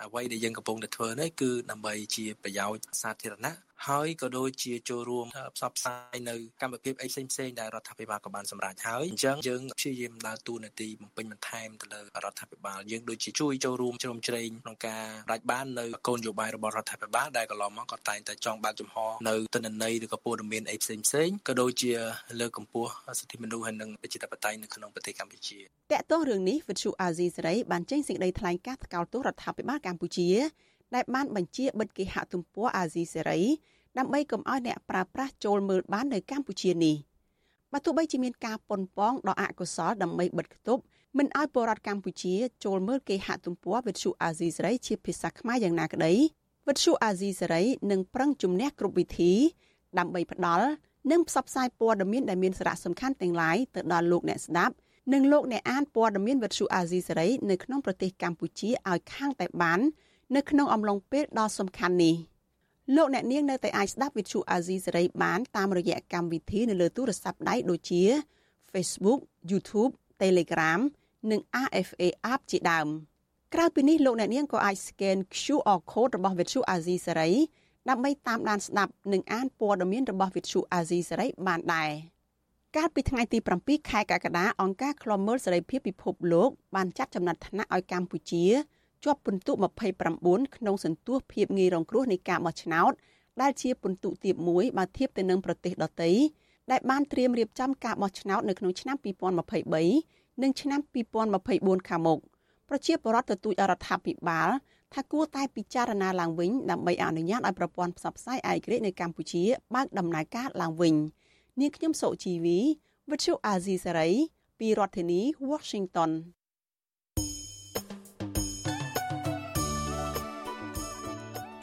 Speaker 14: អ្វីដែលយើងកំពុងតែធ្វើនេះគឺដើម្បីជាប្រយោជន៍សាធារណៈ ហើយក៏ដូចជាចូលរួមផ្សព្វផ្សាយនៅកម្មវិធីអីផ្សេងផ្សេងដែលរដ្ឋាភិបាលក៏បានសម្រេចហើយអញ្ចឹងយើងព្យាយាមដើរតួនាទីបំពេញបន្ថែមទៅលើរដ្ឋាភិបាលយើងដូចជាជួយចូលរួមជ្រោមជ្រែងក្នុងការរាច់បាននៅគោលនយោបាយរបស់រដ្ឋាភិបាលដែលកន្លងមកក៏តែងតែចង់បើកចំហនៅទិន្នន័យឬក៏ព័ត៌មានអីផ្សេងផ្សេងក៏ដូចជាលើកកម្ពស់សិទ្ធិមនុស្សហើយនិងប្រជាធិបតេយ្យនៅក្នុងប្រទេសកម្ពុជា
Speaker 10: តកតោះរឿងនេះវិទ្យុអាស៊ីសេរីបានចេញសេចក្តីថ្លែងការណ៍ថ្កោលទោសរដ្ឋាភិបាលកម្ពុជាដែលបានបញ្ជាបិទគេហទំព័រអាស៊ីសេរី ដើម្បីកុំឲ្យអ្នកប្រើប្រាស់ចូលមើលបាននៅកម្ពុជានេះបើទោះបីជាមានការប៉ុនប៉ងដល់អកុសលដើម្បីបិទគប់មិនឲ្យពលរដ្ឋកម្ពុជាចូលមើលគេហទំព័រវិទ្យុអាស៊ីសេរីជាភាសាខ្មែរយ៉ាងណាក្តីវិទ្យុអាស៊ីសេរីនឹងប្រឹងជំនះគ្រប់វិធី ដើម្បីផ្ដល់និងផ្សព្វផ្សាយព័ត៌មានដែលមានសារៈសំខាន់ទាំងឡាយទៅដល់លោកអ្នកស្ដាប់និងលោកអ្នកអានព័ត៌មានវិទ្យុអាស៊ីសេរីនៅក្នុងប្រទេសកម្ពុជាឲ្យខាងតែបាន នៅក្នុងអំឡុងពេលដ៏សំខាន់នេះ។ លោកអ្នកនាងនៅតែអាចស្ដាប់វិទ្យុអាស៊ីសេរីបានតាមរយៈកម្មវិធីនៅលើទូរស័ព្ទដៃដូចជា Facebook YouTube Telegram និង RFA App ជាដើមក្រៅពីនេះលោកអ្នកនាងក៏អាច scan QR code របស់វិទ្យុអាស៊ីសេរីដើម្បីតាមដានស្ដាប់និងអានព័ត៌មានរបស់វិទ្យុអាស៊ីសេរីបានដែរកាលពីថ្ងៃទី7ខែកក្កដាអង្គការឃ្លាំមើលសេរីភាពពិភពលោកបានចាត់ចំណាត់ថ្នាក់ឲ្យកម្ពុជា ជាប់ពិន្ទុ29ក្នុងសន្ទុះភាពងាយរងគ្រោះនៃការបោះឆ្នោតដែលជាពិន្ទុទាបមួយបើធៀបទៅនឹងប្រទេសដទៃដែលបានត្រៀមរៀបចំការបោះឆ្នោតនៅក្នុងឆ្នាំ2023និងឆ្នាំ2024ខាងមុខប្រជាពលរដ្ឋទទូចអរដ្ឋាភិបាលថាគួរតែពិចារណាឡើងវិញដើម្បីអនុញ្ញាតឲ្យប្រព័ន្ធផ្សព្វផ្សាយឯករាជ្យនៅកម្ពុជាបើកដំណើរការឡើងវិញនាងខ្ញុំសុជីវីវិទ្យុអាស៊ីសេរីពីរដ្ឋធានី Washington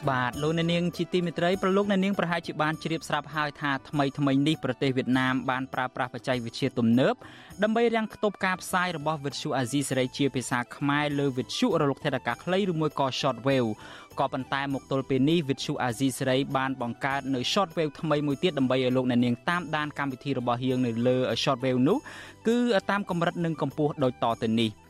Speaker 4: បាទលោកអ្នកនាងជាទីមេត្រីប្រលោកអ្នកនាងប្រហែលជាបានជ្រាបស្រាប់ហើយថាថ្មីថ្មីនេះប្រទេសវៀតណាមបានប្រើប្រាស់បច្ចេកវិទ្យាទំនើបដើម្បីរាំងខ្ទប់ការផ្សាយរបស់វិទ្យុអាស៊ីសេរីជាភាសាខ្មែរលើវិទ្យុរលកថេដាកាខ្លីឬមួយក៏ short wave ក៏ប៉ុន្តែមកទល់ពេលនេះវិទ្យុអាស៊ីសេរីបានបង្កើតនៅ short wave ថ្មីមួយទៀតដើម្បីឲ្យលោកអ្នកនាងតាមដានកម្មវិធីរបស់យើងនៅលើ short wave នោះគឺតាមកម្រិតនិងកម្ពស់ដូចតទៅនេះ។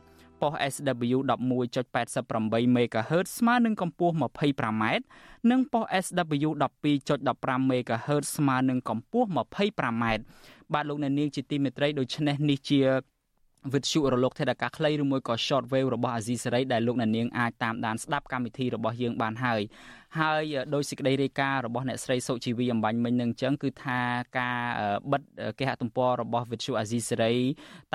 Speaker 4: ប៉ុស SW 11.88 MHz ស្មើនឹងកម្ពស់ 25m និងប៉ុស SW 12.15 MHz ស្មើនឹងកម្ពស់ 25m បាទលោកអ្នកនាងជាទីមេត្រីដូច្នេះនេះជាវិទ្យុរលកថេដាកាខ្លីឬមួយក៏ short wave របស់អាស៊ីសេរីដែលលោកអ្នកនាងអាចតាមដានស្ដាប់កម្មវិធីរបស់យើងបានហើយ ហើយដោយសេចក្តីរាយការណ៍របស់អ្នកស្រីសុជីវីអំបញ្ញមិញនឹងអញ្ចឹងគឺថាការបិទគេហទំព័ររបស់ Vithu Azizi Serai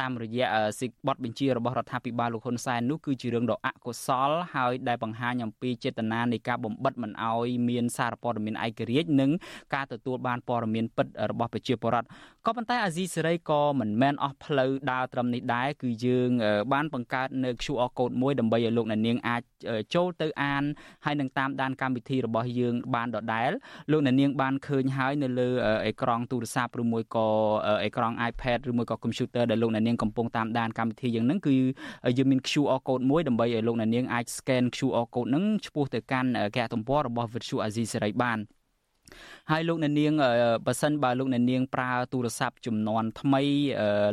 Speaker 4: តាមរយៈសិបទបញ្ជារបស់រដ្ឋាភិបាលលោកហ៊ុនសែននោះគឺជារឿងដ៏អកុសលហើយដែលបង្ហាញអំពីចេតនានៃការបំបិតមិនអោយមានសារព័ត៌មានឯករាជ្យនិងការទទួលបានព័ត៌មានពិតរបស់ប្រជាពលរដ្ឋក៏ប៉ុន្តែអាស៊ីសេរីក៏មិនមែនអស់ផ្លូវដើរត្រឹមនេះដែរគឺយើងបានបង្កើតនៅ QR code មួយដើម្បីឲ្យលោកអ្នកនាងអាចចូលទៅអានហើយនឹងតាមដានកម្មវិធីរបស់យើងបានដដែលលោកអ្នកនាងបានឃើញហើយនៅលើអេក្រង់ទូរស័ព្ទឬមួយក៏អេក្រង់ iPad ឬមួយក៏ computer ដែលលោកអ្នកនាងកំពុងតាមដានកម្មវិធីយ៉ាងហ្នឹងគឺយើងមាន QR code មួយដើម្បីឲ្យលោកអ្នកនាងអាច scan QR code ហ្នឹងឆ្ពោះទៅកាន់គេហទំព័ររបស់ Virtual Azizi សេរីបាន ហើយលោកអ្នកនាងបើសិនបើលោកអ្នកនាងប្រើទូរស័ព្ទចំនួនថ្មី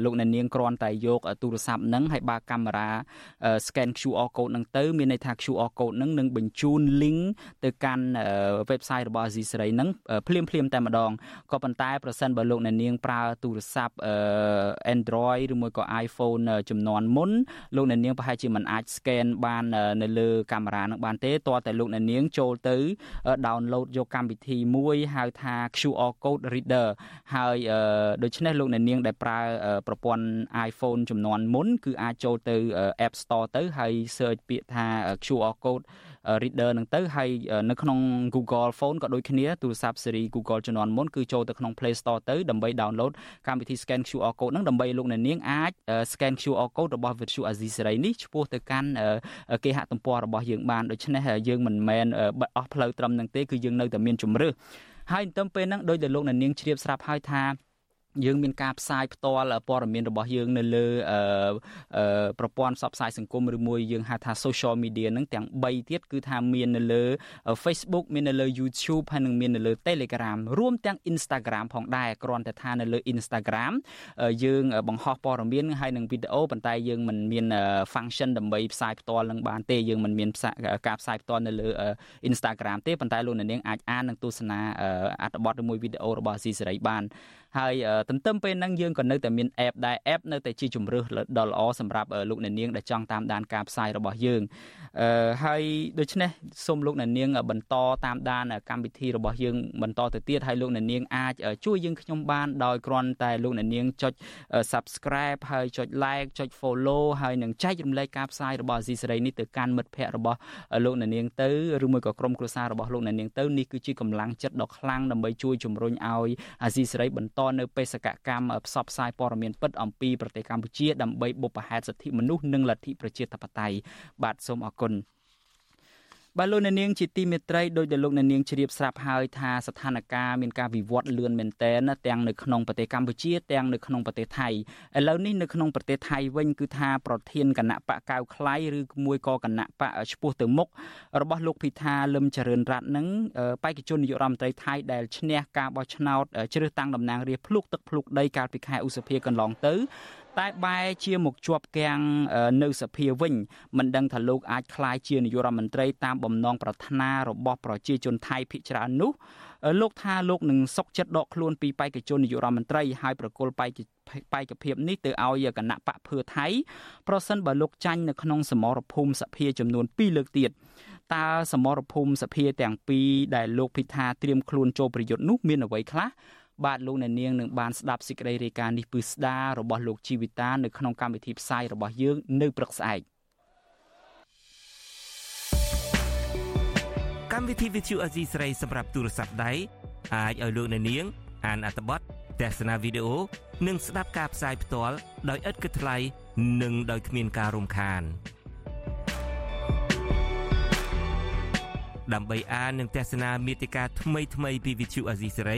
Speaker 4: លោកអ្នកនាងគ្រាន់តែយកទូរស័ព្ទហ្នឹងហើយបើកាមេរ៉ា scan QR code ហ្នឹងទៅមានន័យថា QR code ហ្នឹងនឹងបញ្ជូន link ទៅកាន់ website របស់ Azizi Serai ហ្នឹងភ្លាមភ្លាមតែម្ដងក៏ប៉ុន្តែប្រសិនបើលោកអ្នកនាងប្រើទូរស័ព្ទ Android ឬមួយក៏ iPhone ចំនួនមុនលោកអ្នកនាងប្រហែលជាមិនអាច scan បាននៅលើកាមេរ៉ាហ្នឹងបានទេតើតែលោកអ្នកនាងចូលទៅ download យកកម្មវិធីមួយហៅថា QR code reader ហើយដូច្នេះលោកអ្នកនាងដែលប្រើប្រព័ន្ធ iPhone ចំនួនមុនគឺអាចចូលទៅ App Store ទៅហើយ search ពាក្យថា QR code reader ហ្នឹងទៅហើយនៅក្នុង Google Phone ក៏ដូចគ្នាទូរស័ព្ទ Siri Google ជំនាន់មុនគឺចូលទៅក្នុង Play Store ទៅដើម្បី download កម្មវិធី scan QR code ហ្នឹងដើម្បីលោកអ្នកនាងអាច scan QR code របស់ Virtual Azizi Serai នេះឆ្ពោះទៅកាន់គេហទំព័ររបស់យើងបានដូច្នេះយើងមិនមែនបិទអស់ផ្លូវត្រឹមហ្នឹងទេគឺយើងនៅតែមានជំរឿហើយទៅពេលហ្នឹងដោយដែលលោកអ្នកនាងជ្រាបស្រាប់ហើយថា យើងមានការផ្សាយផ្ទាល់ព័ត៌មានរបស់យើងនៅលើប្រព័ន្ធផ្សព្វផ្សាយសង្គមឬមួយយើងហៅថា social media ហ្នឹងទាំង3ទៀតគឺថាមាននៅលើ Facebook មាននៅលើ YouTube ហើយនិងមាននៅលើ Telegram រួមទាំង Instagram ផងដែរគ្រាន់តែថានៅលើ Instagram យើងបង្ហោះព័ត៌មានហើយនិងវីដេអូប៉ុន្តែយើងមិនមាន function ដើម្បីផ្សាយផ្ទាល់នឹងបានទេយើងមិនមានការផ្សាយផ្ទាល់នៅលើ Instagram ទេប៉ុន្តែលោកអ្នកនាងអាចអាននិងទស្សនាអត្ថបទឬមួយវីដេអូរបស់ស៊ីសេរីបាន ហើយទន្ទឹមពេលហ្នឹងយើងក៏នៅតែមាន app ដែរ app នៅតែជាជំរើសដ៏ល្អសម្រាប់លោកអ្នកនាងដែលចង់តាមដានការផ្សាយរបស់យើងអឺហើយដូច្នេះសូមលោកអ្នកនាង បន្តតាមដានកម្មវិធីរបស់យើងបន្តទៅទៀតហើយលោកអ្នកនាងអាចជួយយើងខ្ញុំបានដោយគ្រាន់តែលោកអ្នកនាងចុច subscribe ហើយចុច like ចុច follow ហើយនឹងចែករំលែកការផ្សាយរបស់អាស៊ីសេរីនេះទៅកាន់មិត្តភ័ក្តិរបស់លោកអ្នកនាងទៅឬមួយក៏ក្រុមគ្រួសាររបស់លោកអ្នកនាងទៅនេះគឺជាកម្លាំងចិត្តដ៏ខ្លាំងដើម្បីជួយជំរុញឲ្យអាស៊ីសេរីបន្តនៅបេសកកម្មផ្សព្វផ្សាយព័ត៌មានពិតអំពីប្រទេសកម្ពុជាដើម្បីបុព្វហេតុសិទ្ធិមនុស្សនិងលទ្ធិប្រជាធិបតេយ្យបាទសូមអរគុណ បាទលោកអ្នកនាងជាទីមេត្រីដោយដែលលោកអ្នកនាងជ្រាបស្រាប់ហើយថាស្ថានភាពមានការវិវត្តលឿនមែនទែនទាំងនៅក្នុងប្រទេសកម្ពុជាទាំងនៅក្នុងប្រទេសថៃឥឡូវនេះនៅក្នុងប្រទេសថៃវិញគឺថាប្រធានគណៈបកកៅខ្លៃឬមួយក៏គណៈបកឈ្មោះទៅមុខរបស់លោកភិថាលឹមចរិនរ័ត្ននឹងបេក្ខជននាយករដ្ឋមន្ត្រីថៃដែលឈ្នះការបោះឆ្នោតជ្រើសតាំងតំណាងរាស្ត្រភ្លុកទឹកភ្លុកដីកាលពីខែឧសភាកន្លងទៅ តែបែរជាមកជាប់គាំងនៅសភាវិញមិនដឹងថាលោកអាចក្លាយជានាយករដ្ឋមន្ត្រីតាមបំណងប្រាថ្នារបស់ប្រជាជនថៃភាគច្រើននោះលោកថាលោកនឹងសុកចិត្តដកខ្លួនពីបេក្ខជននាយករដ្ឋមន្ត្រីហើយប្រគល់បេក្ខបេក្ខភាពនេះទៅឲ្យគណៈបកភឿថៃប្រសិនបើលោកចាញ់នៅក្នុងសមរភូមិសភាចំនួន2លើកទៀតតើសមរភូមិសភាទាំងពីរដែលលោកភិថាត្រៀមខ្លួនចូលប្រយុទ្ធនោះមានអ្វីខ្លះ បាទលោកអ្នកនាងនឹងបានស្ដាប់សេចក្តីរាយការណ៍នេះពឺស្ដាររបស់លោកជីវិតានៅក្នុងកម្មវិធីផ្សាយរបស់យើងនៅព្រឹកស្អែក
Speaker 5: កម្មវិធី Vithu Azizi ស្រីសម្រាប់ទូរស័ព្ទដៃអាចឲ្យលោកអ្នកនាង អានអត្ថបទទស្សនាវីដេអូនិងស្ដាប់ការផ្សាយផ្ទាល់ដោយឥតគិតថ្លៃនិងដោយគ្មានការរំខានដើម្បីអាននិងទស្សនាមេតិការថ្មីៗពី Vithu Azizi ស្រី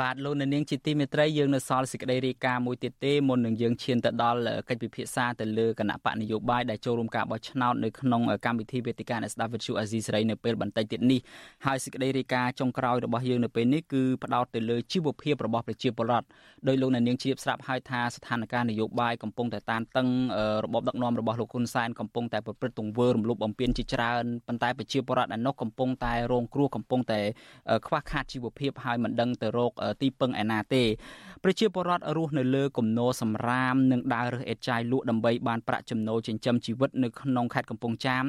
Speaker 4: បាទលោកនាងជាទីមេត្រីយើងនៅសល់សេចក្តីរាយការណ៍មួយទៀតទេមុននឹងយើងឈានទៅដល់កិច្ចពិភាក្សាទៅលើគណៈបកនយោបាយដែលចូលរួមការបោះឆ្នោតនៅក្នុងកម្មវិធីវេទិកាអ្នកស្ដាប់វិទ្យុអាស៊ីសេរីនៅពេលបន្តិចទៀតនេះហើយសេចក្តីរាយការណ៍ចុងក្រោយរបស់យើងនៅពេលនេះគឺផ្ដោតទៅលើជីវភាពរបស់ប្រជាពលរដ្ឋដោយលោកនាងជ្រាបស្រាប់ហើយថាស្ថានភាពនយោបាយកំពុងតែតានតឹងរបបដឹកនាំរបស់លោកហ៊ុនសែនកំពុងតែប្រព្រឹត្តទង្វើរំលោភបំពានជាច្រើនប៉ុន្តែប្រជាពលរដ្ឋឯនោះកំពុងតែរងគ្រោះកំពុងតែខ្វះខាតជីវភាពហើយមិនដឹងទៅរកទីពឹងឯណាទេប្រជាពលរដ្ឋរស់នៅលើគំនរសំរាមនិងដើររើសអេតចាយលក់ដើម្បីបានប្រាក់ចំណូលចិញ្ចឹមជីវិតនៅក្នុងខេត្តកំពង់ចាម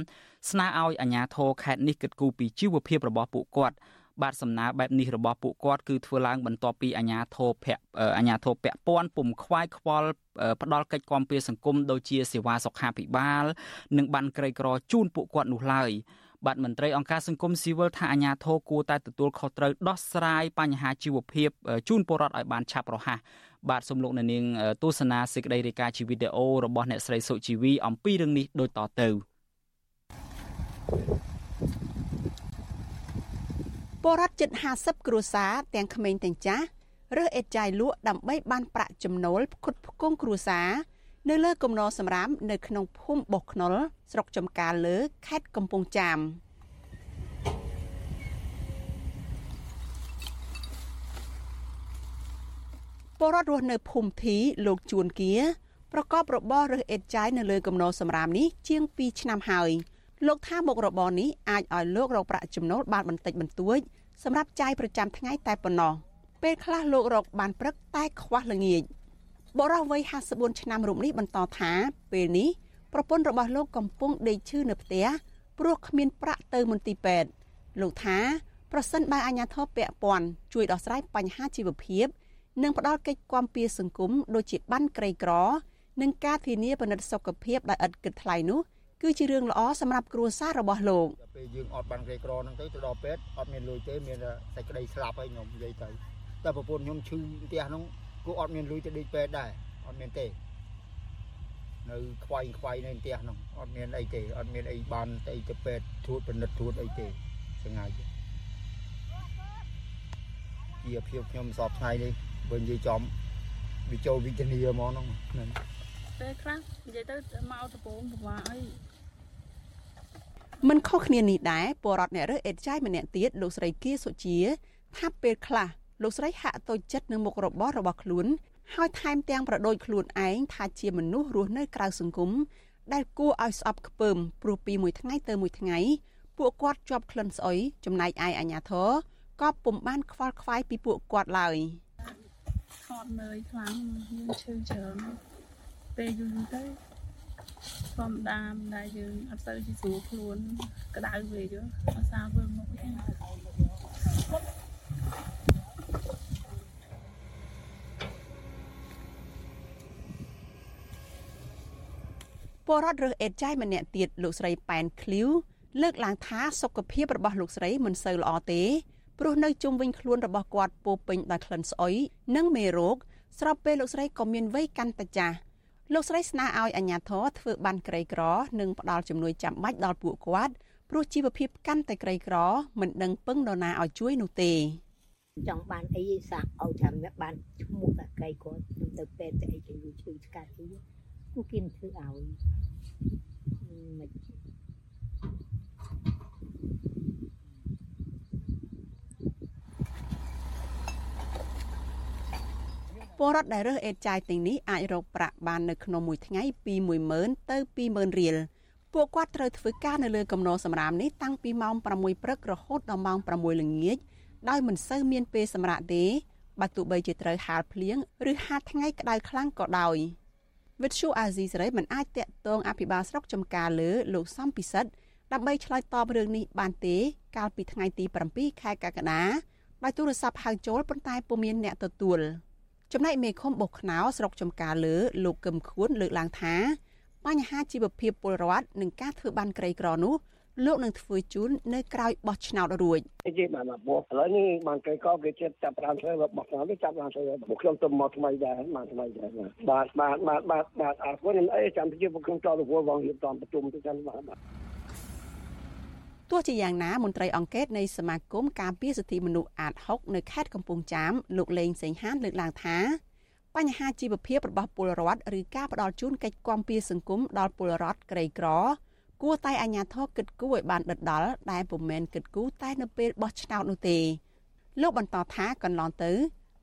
Speaker 4: ស្នើឲ្យអាជ្ញាធរខេត្តនេះគិតគូរពីជីវភាពរបស់ពួកគាត់បាទសំណើបែបនេះរបស់ពួកគាត់គឺធ្វើឡើងបន្ទាប់ពីអាជ្ញាធរភ័ក្រអាជ្ញាធរពាក់ព័ន្ធពុំខ្វាយខ្វល់ផ្ដល់កិច្ចគាំពារសង្គមដូចជាសេវាសុខាភិបាល និងបានក្រីក្រជូនពួកគាត់នោះឡើយ បាទមន្ត្រីអង្គការសង្គមស៊ីវិលថាអាញាធរគួរតែទទួលខុសត្រូវដោះស្រាយបញ្ហាជីវភាពជូនពលរដ្ឋឲ្យបានឆាប់រហ័សបាទសូមលោកអ្នកនាងទស្សនាសេចក្តីរាយការណ៍ជីវីដេអូរបស់អ្នកស្រីសុជីវីអំពីរឿងនេះដូចតទៅ
Speaker 10: ពលរដ្ឋជិត50គ្រួសារទាំងក្មេងទាំងចាស់រើសអេតចាយលក់ដើម្បីបានប្រាក់ចំណូលផ្គត់ផ្គង់គ្រួសារ នៅលើគំនរសម្រាមនៅក្នុងភូមិបោះខ្នុលស្រុកចំការលើខេត្តកំពង់ចាមពលរដ្ឋរស់នៅភូមិធីលោកជួនគាប្រកបរបររើសអេតចាយនៅលើគំនរសម្រាមនេះជាង2ឆ្នាំហើយលោកថាមុខរបរនេះអាចឲ្យលោករកប្រាក់ចំណូលបានបន្តិចបន្តួចសម្រាប់ចាយប្រចាំថ្ងៃតែប៉ុណ្ណោះពេលខ្លះលោករកបានព្រឹកតែខ្វះល្ងាច បរិះវ័យ54ឆ្នាំរូបនេះបន្តថាពេលនេះប្រពន្ធរបស់លោកកំពុងដេកឈឺនៅផ្ទះព្រោះគ្មានប្រាក់ទៅមន្ទីរពេទ្យលោកថាប្រសិនបើអាជ្ញាធរពាក់ព័ន្ធជួយដោះស្រាយបញ្ហាជីវភាពនិងផ្ដល់កិច្ចគាំពារសង្គមដូចជាបានក្រីក្រនិងការធានាពិនិត្យសុខភាពដោយឥតគិតថ្លៃនោះគឺជារឿងល្អសម្រាប់គ្រួសាររបស់លោក
Speaker 15: ពេលយើងអត់បានក្រីក្រហ្នឹងទៅទៅដល់ពេទ្យអត់មានលុយទេមានតែក្តីស្លាប់ហើយខ្ញុំនិយាយទៅតែប្រពន្ធខ្ញុំឈឺផ្ទះហ្នឹង គូអត់មានលុយទៅដេកពេទ្យដែរអត់មានទេនៅខ្វាយខ្វាយនៅផ្ទះហ្នឹងអត់មានអីទេអត់មានអីបានអីទៅពេទ្យធួតពិនិត្យធួតអីទេសង្ហាជាភាពខ្ញុំសពថ្ងៃនេះបើនិយាយចំវាចូលវិធានីហ្មងហ្នឹងហ្នឹង
Speaker 16: ពេលខ្លះនិយាយទៅមកដំបងពិបាកអី
Speaker 10: មិនខុសគ្នានេះដែរពលរដ្ឋអ្នករើសអេតចាយម្នាក់ទៀតលោកស្រីគៀសុជាថាពេលខ្លះ លោកស្រីហាក់តូចចិត្តនឹងមុខរបររបស់ខ្លួន ហើយថែមទាំងប្រដូចខ្លួនឯងថាជាមនុស្សរស់នៅក្រៅសង្គមដែលគួរឲ្យស្អប់ខ្ពើមព្រោះពីមួយថ្ងៃទៅមួយថ្ងៃពួកគាត់ជាប់ក្លិនស្អុយចំណែកឯអាញាធរក៏ពុំបានខ្វល់ខ្វាយពីពួកគាត់ឡើយ
Speaker 16: ថតនើយខ្លាំងយើងឈឺច្រើនពេលយូរទៅធម្មតាដែលយើងអត់សូវជាស្រួលខ្លួនក្តៅពេកអាសាធ្វើមកចឹ
Speaker 10: ពលរដ្ឋរើសអេតចាយម្នាក់ទៀតលោកស្រីប៉ែនឃ្លីវលើកឡើងថាសុខភាពរបស់លោកស្រីមិនសូវល្អទេព្រោះនៅជុំវិញខ្លួនរបស់គាត់ពោពេញដោយក្លិនស្អុយនិងមេរោគស្របពេលលោកស្រីក៏មានវ័យកាន់តែចាស់លោកស្រីស្នើឲ្យអាជ្ញាធរធ្វើបានក្រីក្រ និងផ្ដល់ជំនួយចាំបាច់ដល់ពួកគាត់ព្រោះជីវភាពកាន់តែក្រីក្រមិនដឹងពឹងនរណាឲ្យជួយនោះទេ
Speaker 17: ចង់បានអីសាក់ឲ្យថាបានឈ្មោះតែក្រីគាត់ខ្ញុំទៅពេទ្យទៅអីជំងឺឈឺឆ្កាត់អី គូគៀនធ្វើឲ្យមិន
Speaker 10: ពលរដ្ឋដែលរើសអេតចាយទាំងនេះអាចរកប្រាក់បាននៅក្នុងមួយថ្ងៃពី10000ទៅ20000រៀលពួកគាត់ត្រូវធ្វើការនៅលើគំនរសម្រាមនេះតាំងពីម៉ោង6ព្រឹករហូតដល់ម៉ោង6ល្ងាចដោយមិនសូវមានពេលសម្រាកទេបើទោះបីជាត្រូវហាលភ្លៀងឬហាលថ្ងៃក្តៅខ្លាំងក៏ដោយ។ វិទ្យុអាស៊ីសេរីមិនអាចតាក់ទងអភិបាលស្រុកចំការលើលោកសំពិសិដ្ឋដើម្បីឆ្លើយតបរឿងនេះបានទេ កាលពីថ្ងៃទី7ខែកក្កដាដោយទូរស័ព្ទហៅចូលប៉ុន្តែពុំមានអ្នកទទួលចំណែកមេឃុំបោះខ្នោស្រុកចំការលើលោកកឹមខួនលើកឡើងថាបញ្ហាជីវភាពពលរដ្ឋនិងការធ្វើបានក្រីក្រនោះ លោកនឹងធ្វើជូននៅក្រៅបោះឆ្នោតរួច
Speaker 18: និយាយបានមកបោះឥឡូវនេះបានកែកគេចិត្តចាប់បានធ្វើបោះឆ្នោតចាប់បានធ្វើពួកខ្ញុំទៅមកថ្មីដែរមកថ្មីដែរបាទបាទបាទបាទបាទអរគុណអីចាំជិះពួកខ្ញុំតទៅវល់វងរៀបចំប្រជុំទៅចាំបាទ
Speaker 10: ទោះជាយ៉ាងណាមន្ត្រីអង្គការនៃសមាគមការពារសិទ្ធិមនុស្សអាត6នៅខេត្តកំពង់ចាមលោកលេងសេងហានលើកឡើងថាបញ្ហាជីវភាពរបស់ពលរដ្ឋឬការផ្ដល់ជូនកិច្ចគាំពារសង្គមដល់ពលរដ្ឋក្រីក្រ គួរតែអាជ្ញាធរគិតគូរឲ្យបានដិតដល់ដែលពុំមែនគិតគូរតែនៅពេលបោះឆ្នោតនោះទេលោកបន្តថាកន្លងទៅ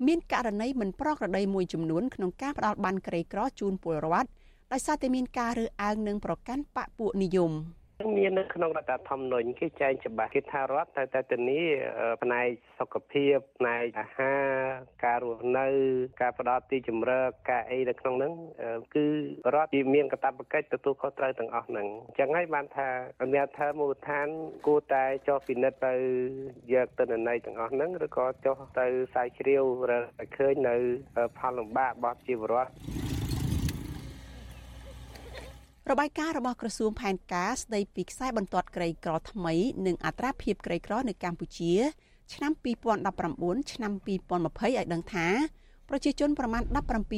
Speaker 10: មានករណីមិនប្រក្រតីមួយចំនួនក្នុងការផ្ដល់បានក្រីក្រជូនពលរដ្ឋដោយសារតែមានការរើសអើងនិងប្រកាន់បកពួកនិយម។
Speaker 19: មាននៅក្នុងរដ្ឋធម្មនុញ្ញគេចែងច្បាស់គេថារដ្ឋតែតែធានាផ្នែកសុខភាពផ្នែកអាហារការរស់នៅ ការផ្ដល់ទីជម្រកការអីនៅក្នុងហ្នឹងគឺរដ្ឋជាមានកាតព្វកិច្ចទទួលខុសត្រូវទាំងអស់ហ្នឹងអញ្ចឹងហើយបានថាអាជ្ញាធរមូលដ្ឋានគួរតែចុះពិនិត្យទៅយកទិន្នន័យទាំងអស់ហ្នឹងឬក៏ចុះទៅស្រាវជ្រាវរកឃើញនៅផលលំបាករបស់ជីវរដ្ឋ
Speaker 10: របាយការណ៍របស់ក្រសួងផែនការស្ដីពីខ្សែបន្ទាត់ក្រីក្រថ្មីនិងអត្រាភាពក្រីក្រនៅកម្ពុជា ឆ្នាំ2019ឆ្នាំ2020ឲ្យដឹងថាប្រជាជនប្រមាណ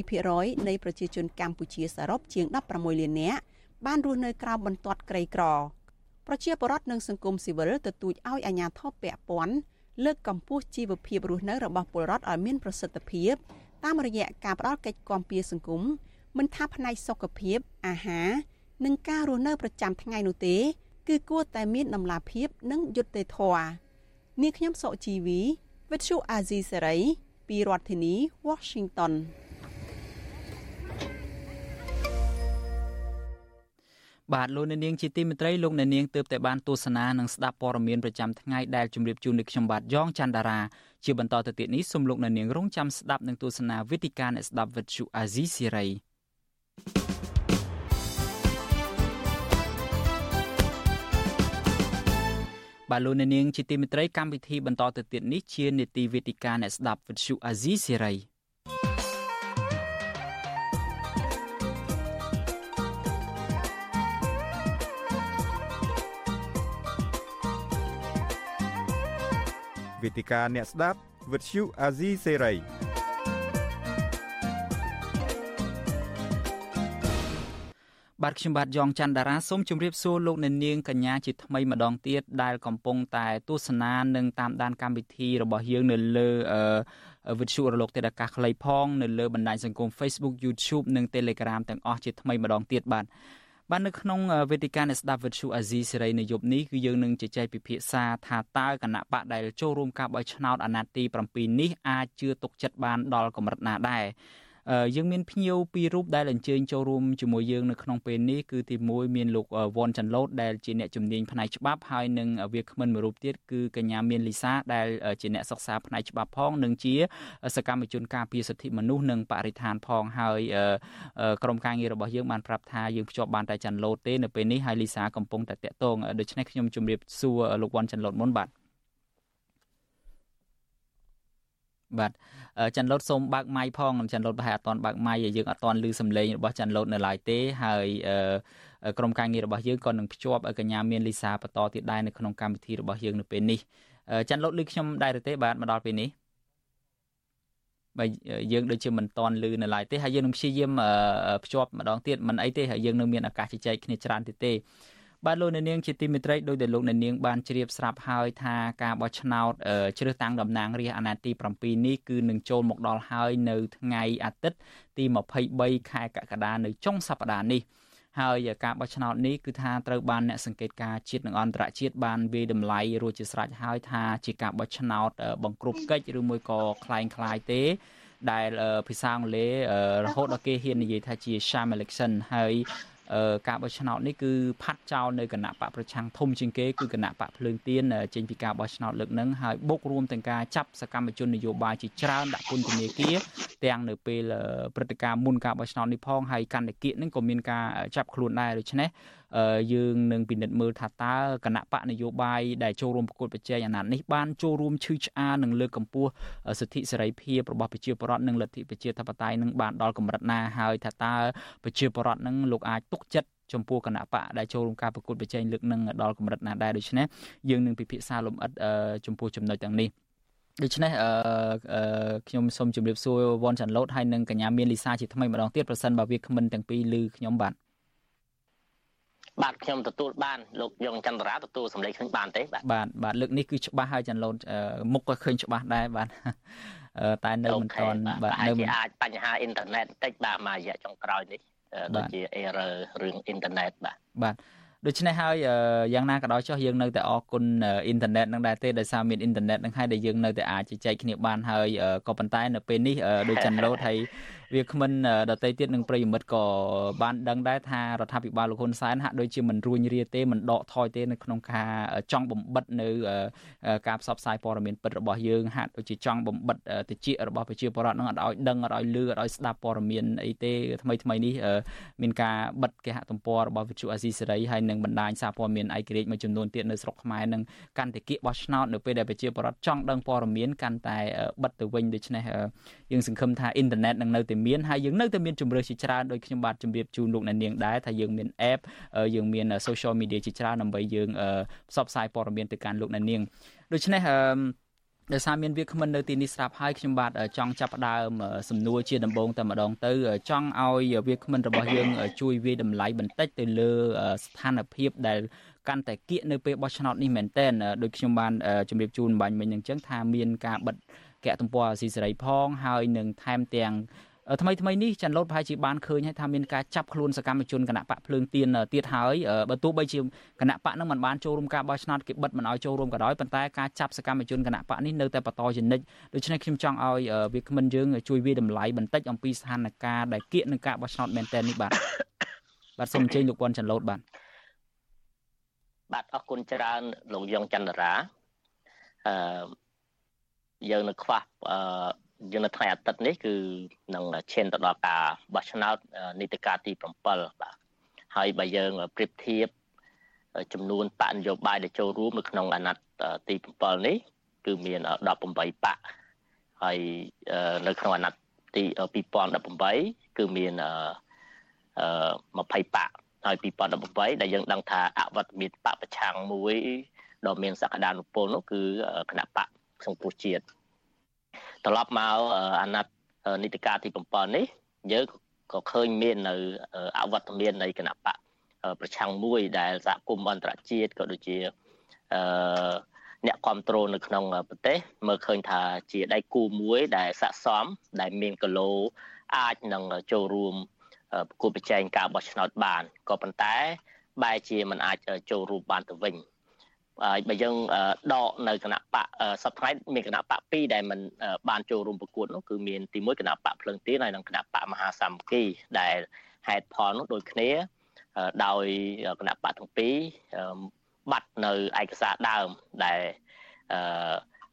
Speaker 10: 17%នៃប្រជាជនកម្ពុជាសរុបជាង16លាននាក់បានរស់នៅក្រោមបន្ទាត់ក្រីក្រប្រជាពលរដ្ឋនិងសង្គមស៊ីវិលទទូចឲ្យអាជ្ញាធរពាក់ព័ន្ធលើកកម្ពស់ជីវភាពរស់នៅរបស់ពលរដ្ឋឲ្យមានប្រសិទ្ធភាពតាមរយៈការផ្តល់កិច្ចគាំពារសង្គមមិនថាផ្នែកសុខភាពអាហារ និងការរស់នៅប្រចាំថ្ងៃនោះទេ គឺគួរតែមានដំណាភាពនិងយុត្តិធម៌នាងខ្ញុំសុជីវីវិទ្យុអាស៊ីសេរីពីរដ្ឋធានី Washington
Speaker 4: បាទលោកអ្នកនាងជាទីមេត្រីលោកអ្នកនាងទើបតែបានទស្សនានិងស្ដាប់ព័ត៌មានប្រចាំថ្ងៃដែលជម្រាបជូននៅខ្ញុំបាទយ៉ងច័ន្ទដារាជាបន្តទៅទៀតនេះសូមលោកអ្នកនាងរងចាំស្ដាប់និងទស្សនាវេទិកាអ្នកស្ដាប់វិទ្យុអាស៊ីសេរី បាទលោកអ្នកនាងជាទីមេត្រីកម្មវិធីបន្តទៅទៀតនេះជានេតិវេទិកាអ្នកស្ដាប់វិទ្យុអាស៊ីសេរី
Speaker 2: វេទិកាអ្នកស្ដាប់វិទ្យុអាស៊ីសេរី
Speaker 4: បាទខ្ញុំបាទយ៉ងច័ន្ទដារាសូមជម្រាបសួរលោកអ្នកនាងកញ្ញាជាថ្មីម្ដងទៀតដែលកំពុងតែទស្សនានិងតាមដានកម្មវិធីរបស់យើងនៅលើវិទ្យុរលកទេដាកាខ្លីផងនៅលើបណ្ដាញសង្គម Facebook YouTube និង Telegram ទាំងអស់ជាថ្មីម្ដងទៀតបាទបាទនៅក្នុងវេទិកានៃស្ដាប់វិទ្យុអាស៊ីសេរីនៅយប់នេះគឺយើងនឹងជជែកពិភាក្សាថាតើគណៈបកដែលចូលរួមការបោះឆ្នោតអាណត្តិទី7នេះអាចជឿទុកចិត្តបានដល់កម្រិតណាដែរ យើងមានភ្ញៀវពីររូបដែលអញ្ជើញចូលរួមជាមួយយើងនៅក្នុងពេលនេះគឺទី1មានលោកវ៉ាន់ចាន់ឡូតដែលជាអ្នកជំនាញផ្នែកច្បាប់ហើយនិងវាគ្មិនមួយរូបទៀតគឺកញ្ញាមានលីសាដែលជាអ្នកសិក្សាផ្នែកច្បាប់ផងនិងជាសកម្មជនការពារសិទ្ធិមនុស្សនិងបរិស្ថានផងហើយក្រុមការងាររបស់យើងបានប្រាប់ថាយើងភ្ជាប់បានតែចាន់ឡូតទេនៅពេលនេះហើយលីសាកំពុងតែតាក់ទងដូច្នេះខ្ញុំជម្រាបសួរលោកវ៉ាន់ចាន់ឡូតមុនបាទ បាទច័ន្ទលូតសូមបើកម៉ៃផងច័ន្ទលូតប្រហែលអត់ទាន់បើកម៉ៃយើងអត់ទាន់ឮសំឡេងរបស់ច័ន្ទលូតនៅឡើយទេហើយក្រុមការងាររបស់យើងក៏នឹងភ្ជាប់កញ្ញាមានលីសាបន្តទៀតដែរនៅក្នុងកម្មវិធីរបស់យើងនៅពេលនេះច័ន្ទលូតឮខ្ញុំដែរទេបាទមកដល់ពេលនេះបើយើងដូចជាមិនតន់លឺនៅឡើយទេហើយយើងនឹងព្យាយាមភ្ជាប់ម្ដងទៀតមិនអីទេហើយយើងនឹងមានឱកាសជជែកគ្នាច្រើនទៀតទេ បាទលោកអ្នកនាងជាទីមេត្រីដោយដែលលោកអ្នកនាងបានជ្រាបស្រាប់ហើយថាការបោះឆ្នោតជ្រើសតាំងតំណាងរាស្ត្រអាណត្តិទី7នេះគឺនឹងចូលមកដល់ហើយនៅថ្ងៃអាទិត្យទី23ខែកក្កដានៅចុងសប្តាហ៍នេះហើយការបោះឆ្នោតនេះគឺថាត្រូវបានអ្នកសង្កេតការជាតិនិងអន្តរជាតិបានវាយតម្លៃរួចជាស្រេចហើយថាជាការបោះឆ្នោតបង្ក្រប់កិច្ចឬមួយក៏คล้ายคล้ายទេ ដែលភាសាអង់គ្លេសរហូតដល់គេហ៊ាននិយាយថាជា sham election ហើយ ការបោះឆ្នោតនេះគឺផាត់ចោលនៅគណៈបកប្រឆាំងធំជាងគេគឺគណៈបកភ្លើងទៀនចេញពីការបោះឆ្នោតលើកហ្នឹងហើយបូករួមទាំងការចាប់សកម្មជននយោបាយជាច្រើនដាក់ពន្ធនាគារទាំងនៅពេលព្រឹត្តិការណ៍មុនការបោះឆ្នោតនេះផងហើយកណ្ឌកិច្ចហ្នឹងក៏មានការចាប់ខ្លួនដែរដូច្នេះ យើងនឹងពិនិត្យមើលថាតើគណៈបកនយោបាយដែលចូលរួមប្រកួតប្រជែងអាណត្តិនេះបានចូលរួមឈឺឆ្អាលនិងលើកកម្ពស់សិទ្ធិសេរីភាពរបស់ប្រជាពលរដ្ឋនិងលទ្ធិប្រជាធិបតេយ្យនឹងបានដល់កម្រិតណាហើយថាតើប្រជាពលរដ្ឋនឹងលោកអាចទុកចិត្តចំពោះគណៈបកដែលចូលរួមការប្រកួតប្រជែងលើកនឹងដល់កម្រិតណាដែរដូច្នេះយើងនឹងពិភាក្សាលំអិតចំពោះចំណុចទាំងនេះដូច្នេះអឺខ្ញុំសូមជម្រាបសួរវ៉ាន់ចាន់ឡូតហើយនិងកញ្ញាមានលីសាជាថ្មីម្ដងទៀតប្រសិនបើវាគ្មិនទាំងពីរឮខ្ញុំបាទ
Speaker 20: បាទខ្ញុំទទួលបានលោកយងចន្ទរាទទួលសម្លេងឃើញបានទេបាទ
Speaker 4: បាទបាទលើកនេះគឺច្បាស់ហើយចាន់ឡូនមុខក៏ឃើញច្បាស់ដែរបាទតែនៅមិនទាន់
Speaker 20: បាទនៅមិនអាចបញ្ហាអ៊ីនធឺណិតបន្តិចបាទមករយៈចុងក្រោយនេះដូចជា error រឿងអ៊ីនធឺណិតបាទ
Speaker 4: បាទដូច្នេះហើយយ៉ាងណាក៏ដោយចុះយើងនៅតែអរគុណអ៊ីនធឺណិតនឹងដែរទេដោយសារមានអ៊ីនធឺណិតនឹងហើយដែលយើងនៅតែអាចជជែកគ្នាបានហើយក៏ប៉ុន្តែនៅពេលនេះដូចចាន់ឡូតហើយ វាគ្មិនដតីទៀតនឹងប្រិយមិត្តក៏បានដឹងដែរថារដ្ឋាភិបាលលោកហ៊ុនសែនហាក់ដូចជាមិនរួញរាទេមិនដកថយទេនៅក្នុងការចង់បំបិតនៅការផ្សព្វផ្សាយព័ត៌មានពិតរបស់យើងហាក់ដូចជាចង់បំបិតតិចរបស់ប្រជាពលរដ្ឋនឹងអត់ឲ្យដឹងអត់ឲ្យលឺអត់ឲ្យស្ដាប់ព័ត៌មានអីទេថ្មីថ្មីនេះមានការបិទគេហទំព័ររបស់វិទ្យុអាស៊ីសេរីហើយនឹងបណ្ដាញសារព័ត៌មានឯករាជ្យមួយចំនួនទៀតនៅស្រុកខ្មែរនឹងកាន់តែគៀកបោះឆ្នោតនៅពេលដែលប្រជាពលរដ្ឋចង់ដឹងព័ត៌មានកាន់តែបិទទៅវិញដូច្នេះយើងសង្ឃឹមថាអ៊ីនធឺណិតនឹងនៅតែមានហើយយើងនៅតែមានជំរឿជាច្រើនដោយខ្ញុំបាទជម្រាបជូនលោកអ្នកនាងដែរថាយើងមាន app យើងមាន social media ជាច្រើនដើម្បីយើងផ្សព្វផ្សាយព័ត៌មានទៅកាន់លោកអ្នកនាងដូច្នេះអឺដោយសារមានវាគ្មិននៅទីនេះស្រាប់ហើយខ្ញុំបាទចង់ចាប់ផ្ដើមសំណួរជាដំបូងតែម្ដងទៅចង់ឲ្យវាគ្មិនរបស់យើងជួយវាតម្លៃបន្តិចទៅលើស្ថានភាពដែលកាន់តែគៀកនៅពេលបោះឆ្នោតនេះមែនទែនដោយខ្ញុំបានជម្រាបជូនបាញ់មិញនឹងចឹងថាមានការបិទកែទំព័រអាស៊ីសេរីផងហើយនឹងថែមទាំង ថ្មីថ្មីនេះចាន់ឡូតប្រហែលជាបានឃើញហើយថាមានការចាប់ខ្លួនសកម្មជនគណៈបកភ្លើងទៀនទៀតហើយបើទោះបីជាគណៈបកនឹងមិនបានចូលរួមការបោះឆ្នោតគេបិទមិនឲ្យចូលរួមក៏ដោយប៉ុន្តែការចាប់សកម្មជនគណៈបកនេះនៅតែបន្តជានិច្ចដូច្នេះខ្ញុំចង់ឲ្យវាគ្មិនយើងជួយវាតម្លៃបន្តិចអំពីស្ថានភាពដែលគៀកនឹងការបោះឆ្នោតមែនតើនេះបាទបាទសូមអញ្ជើញលោកពាន់ចាន់ឡូតបាទ
Speaker 20: បាទអរគុណច្រើនលោកយ៉ងចន្ទរាអឺយើងនៅខ្វះអឺ យើងនៅថ្ងៃអាទិត្យនេះគឺនឹងឈានទៅដល់ការបោះឆ្នោតនីតិកាលទី7បាទហើយបើយើងប្រៀបធៀបចំនួនបកនយោបាយដែលចូលរួមនៅក្នុងអាណត្តិទី7នេះ គឺមាន18បកហើយនៅក្នុងអាណត្តិទី2018គឺមាន20បកហើយ2018ដែលយើងដឹងថាអវត្តមានបកប្រឆាំងមួយដ៏មានសក្តានុពលនោះគឺគណៈបកសង្គ្រោះជាតិ ត្រឡប់មកអាណត្តិនីតិកាលទី7នេះយើងក៏ឃើញមាននៅអវត្តមាននៃគណៈបកប្រឆាំងមួយដែលសហគមន៍អន្តរជាតិក៏ដូចជាអឺអ្នកគ្រប់គ្រងនៅក្នុងប្រទេសមើលឃើញថាជាដៃគូមួយដែលស័កសម ដែលមានគីឡូអាចនឹងចូលរួមប្រគល់ប្រជែងការបោះឆ្នោតបានក៏ប៉ុន្តែបែរជាមិនអាចចូលរួមបានទៅវិញ បើយើងដកនៅគណៈបកសប្តាហ៍មានគណៈបក2ដែលมันបានចូលរួមប្រកួតនោះគឺមានទី1គណៈបកភ្លឹងទៀនហើយនិងគណៈបកមហាសាមគ្គីដែលហេតុផលនោះដូចគ្នាដោយគណៈបកទាំងពីរបាត់នៅឯកសារដើមដែល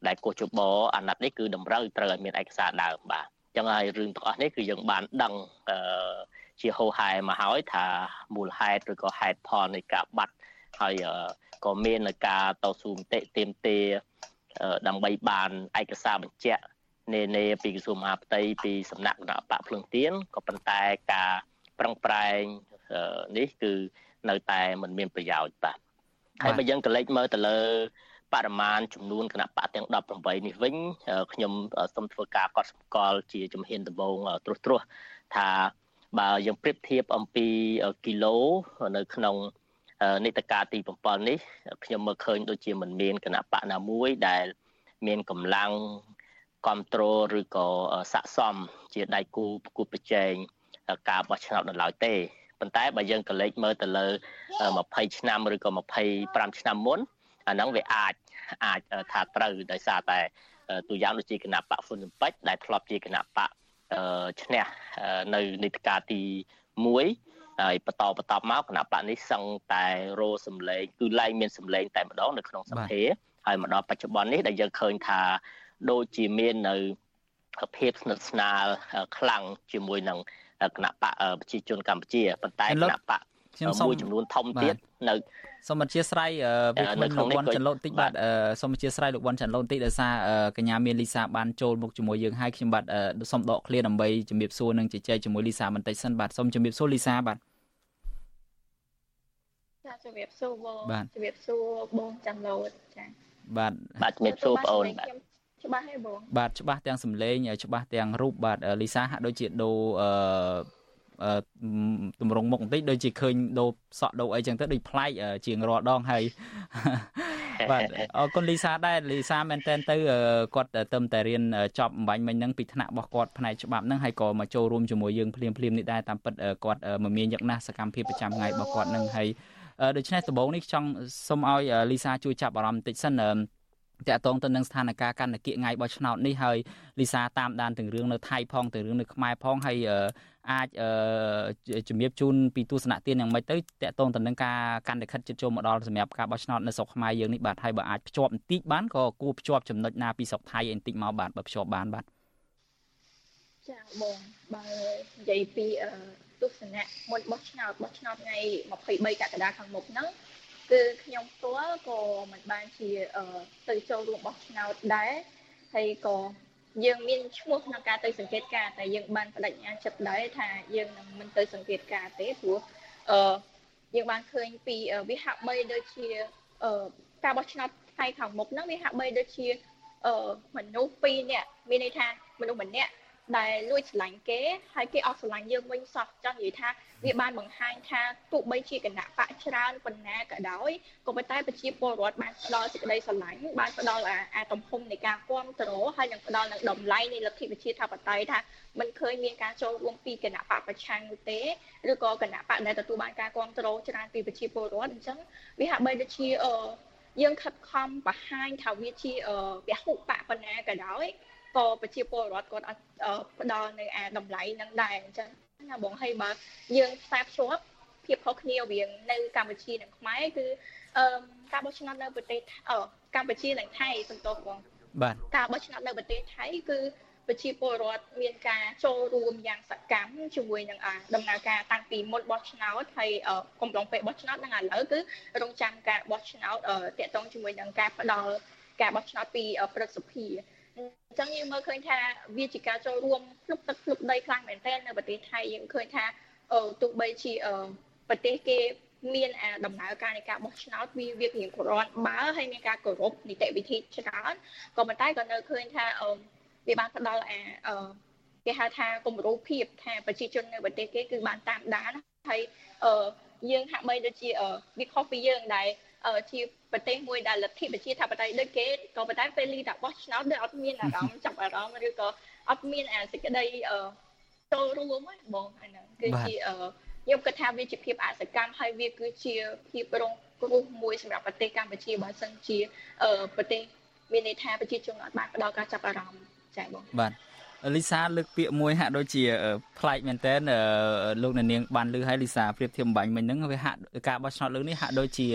Speaker 20: ដែលកោះជបអាណត្តិនេះគឺតម្រូវត្រូវឲ្យមានឯកសារដើមបាទអញ្ចឹងហើយរឿងទាំងអស់នេះគឺយើងបានដឹងជាហោហែមកហើយថាមូលហេតុឬក៏ហេតុផលនៃការបាត់ ហើយក៏មានការតស៊ូមតិទាមទារដើម្បីបានឯកសារបញ្ជាក់នេនេពីក្រសួងមហាផ្ទៃពីសំណាក់គណៈបកភ្លឹងទៀនក៏ប៉ុន្តែការប្រឹងប្រែងនេះគឺនៅតែមិនមានប្រយោជន៍បាទហើយបើយើងកលេចមើលទៅលើបរិមាណចំនួនគណៈបកទាំង18នេះវិញខ្ញុំសូមធ្វើការកត់សម្គាល់ជាជំហានដំបូងត្រួសត្រាសថាបើយើងប្រៀបធៀបអំពីគីឡូនៅក្នុង នីតិកាលទី7នេះខ្ញុំមើលឃើញដូចជាមិនមានគណៈបកណាមួយដែលមានកម្លាំងគ្រប់គ្រងឬក៏ស័កសមជាដៃគូប្រគួតប្រជែងការបោះឆ្នោតនៅឡើយទេប៉ុន្តែបើយើងកលេចមើលទៅលើ20ឆ្នាំឬក៏25ឆ្នាំមុនអាហ្នឹងវាអាចអាចថាត្រូវដោយសារតែទូយ៉ាងដូចជាគណៈបកហ្វុនស៊ិមពេចដែលធ្លាប់ជាគណៈបកឈ្នះនៅនីតិកាលទី1 ហើយបន្តបន្តមកគណៈបកនេះសឹងតែរោសម្លេងគឺឡែងមានសម្លេងតែម្ដងនៅក្នុងសភាហើយមកដល់បច្ចុប្បន្ននេះដែលយើងឃើញថាដូចជាមាននៅភាពស្និទ្ធស្នាលខ្លាំងជាមួយនឹងគណៈបកប្រជាជនកម្ពុជាប៉ុន្តែគណៈបកខ្ញុំមួយចំនួនធំទៀតនៅ
Speaker 4: សូមអធិស្ឋានវាគ្មិនលោកវ៉ាន់ចន្លូនតិចបាទសូមអធិស្ឋានលោកវ៉ាន់ចន្លូនតិចដោយសារកញ្ញាមានលីសាបានចូលមកជាមួយយើងហើយខ្ញុំបាទសូមដកឃ្លាដើម្បីជំរាបសួរនិងជជែកជាមួយលីសាបន្តិចសិនបាទសូមជំរាបសួរលីសាបាទ
Speaker 16: ចាជំរាបសួរបងជំរាបសួរបងចាំឡូតចា
Speaker 4: បាទ
Speaker 20: បាទជំរាបសួរបងអូនបាទ
Speaker 16: ច្បាស់ហើយបង
Speaker 4: បាទច្បាស់ទាំងសម្លេងច្បាស់ទាំងរូបបាទលីសាហាក់ដូចជាដូរអឺតម្រងមុខបន្តិចដូចជាឃើញដូរសក់ដូរអីចឹងទៅដូចប្លែកជាងរាល់ដងហើយបាទអរគុណលីសាដែរលីសាមែនតើទៅគាត់ទៅតែរៀនចប់អំបញ្ញមិញហ្នឹងពីថ្នាក់របស់គាត់ផ្នែកច្បាប់ហ្នឹងហើយក៏មកចូលរួមជាមួយយើងភ្លាមភ្លាមនេះដែរតាមពិតគាត់មមាញឹកណាស់សកម្មភាពប្រចាំថ្ងៃរបស់គាត់ហ្នឹងហើយ ដូច្នេះដំបូងនេះចង់សូមឲ្យលីសាជួយចាប់អារម្មណ៍បន្តិចសិនតកតងទៅនឹងស្ថានភាពកណ្ដកិថ្ងៃបោះឆ្នោតនេះហើយលីសាតាមដានទាំងរឿងនៅថៃផងទាំងរឿងនៅខ្មែរផងហើយអាចជំរាបជូនពីទស្សនៈទានយ៉ាងម៉េចទៅតកតងទៅនឹងការកាន់តែខិតជិតចូលមកដល់សម្រាប់ការបោះឆ្នោតនៅស្រុកខ្មែរយើងនេះបាទហើយបើអាចភ្ជាប់បន្តិចបានក៏គួរភ្ជាប់ចំណុចណាពីស្រុកថៃបន្តិចមកបាទបើភ្ជាប់បានបាទ
Speaker 21: ចាបងបើនិយាយពី ទស្សនៈមុនបោះឆ្នោតបោះឆ្នោតថ្ងៃ23កក្កដាខាងមុខហ្នឹងគឺខ្ញុំផ្ទាល់ក៏មិនបានជាទៅចូលរួមបោះឆ្នោតដែរហើយក៏យើងមានឈ្មោះក្នុងការទៅសង្កេតការតែយើងបានបដិញ្ញាចិត្តដែរថាយើងនឹងមិនទៅសង្កេតការទេព្រោះអឺយើងបានឃើញពីវាហាក់បីដូចជាអឺការបោះឆ្នោតថ្ងៃខាងមុខហ្នឹងវាហាក់បីដូចជាអឺមនុស្សពីរនាក់មានន័យថាមនុស្សម្នាក់ ដែលលួចស្រឡាញ់គេហើយគេអត់ស្រឡាញ់យើងវិញសោះចង់និយាយថាវាបានបង្ហាញថាទោះបីជាគណៈបកច្រើនប៉ុណ្ណាក៏ដោយក៏ប៉ុន្តែប្រជាពលរដ្ឋបានផ្ដល់សេចក្តីស្រឡាញ់បានផ្ដល់អាទំហំនៃការគ្រប់គ្រងហើយនឹងផ្ដល់នឹងតម្លៃនៃលទ្ធិប្រជាធិបតេយ្យថាមិនឃើញមានការចូលរួមពីគណៈបកប្រឆាំងនោះទេឬក៏គណៈបកដែលទទួលបានការគ្រប់គ្រងច្រើនពីប្រជាពលរដ្ឋអញ្ចឹងវាហាក់បីដូចជាអឺយើងខិតខំបង្ហាញថាវាជាពហុបកប៉ុណ្ណាក៏ដោយ ក៏ប្រជាពលរដ្ឋគាត់អត់ផ្ដល់នៅអាតម្លៃនឹងដែរអញ្ចឹងណាបងហើយបើយើងផ្សារភ្ជាប់ភាពខុសគ្នារវាងនៅកម្ពុជានិងខ្មែរគឺអឺការបោះឆ្នោតនៅប្រទេសអកម្ពុជានិងថៃសំទោសបង
Speaker 4: បាទ
Speaker 21: ការបោះឆ្នោតនៅប្រទេសថៃគឺប្រជាពលរដ្ឋមានការចូលរួមយ៉ាងសកម្មជាមួយនឹងដំណើរការតាំងពីមុនបោះឆ្នោតហើយកំឡុងពេលបោះឆ្នោតនិងឥឡូវគឺរងចាំការបោះឆ្នោតតាក់ទងជាមួយនឹងការផ្ដល់ការបោះឆ្នោតពីព្រឹទ្ធសភា អញ្ចឹងយើងមើលឃើញថាវាជាការចូលរួមភ្លុកទឹកភ្លុកដីខ្លាំងមែនទែននៅប្រទេសថៃយើងឃើញថាទោះបីជាប្រទេសគេមានអាដំណើរការនៃការបោះឆ្នោតវាវារៀងក្រាន់បើហើយមានការគោរពនីតិវិធីច្រើនក៏ប៉ុន្តែក៏នៅឃើញថាវាបានផ្ដល់អាគេហៅថាគំរូភាពថាប្រជាជននៅប្រទេសគេគឺបានតាមដានហើយយើងហាក់បីដូចជាវាខុសពីយើងដែល ជាប្រទេសមួយដែលលទ្ធិប្រជាធិបតេយ្យដូចគេក៏ប៉ុន្តែពេលលីតាបោះឆ្នោតដូចអត់មានអារម្មណ៍ចាប់អារម្មណ៍ឬក៏អត់មានអាសេចក្តីចូលរួមហ្នឹងបងអាហ្នឹងគឺជាខ្ញុំគិតថាវាជាភាពអសកម្មហើយវាគឺជាភាពរងគ្រោះមួយសម្រាប់ប្រទេសកម្ពុជាបើសិនជាប្រទេសមានន័យថាប្រជាជនអត់បានផ្ដល់ការចាប់អារម្មណ៍ចា៎បង
Speaker 4: បាទលីសាលើកពាក្យមួយហាក់ដូចជាប្លែកមែនតើលោកអ្នកនាងបានលើឲ្យលីសាប្រៀបធៀបបាញ់មិញហ្នឹងវាហាក់ការបោះឆ្នោតលើកនេះហាក់ដូចជា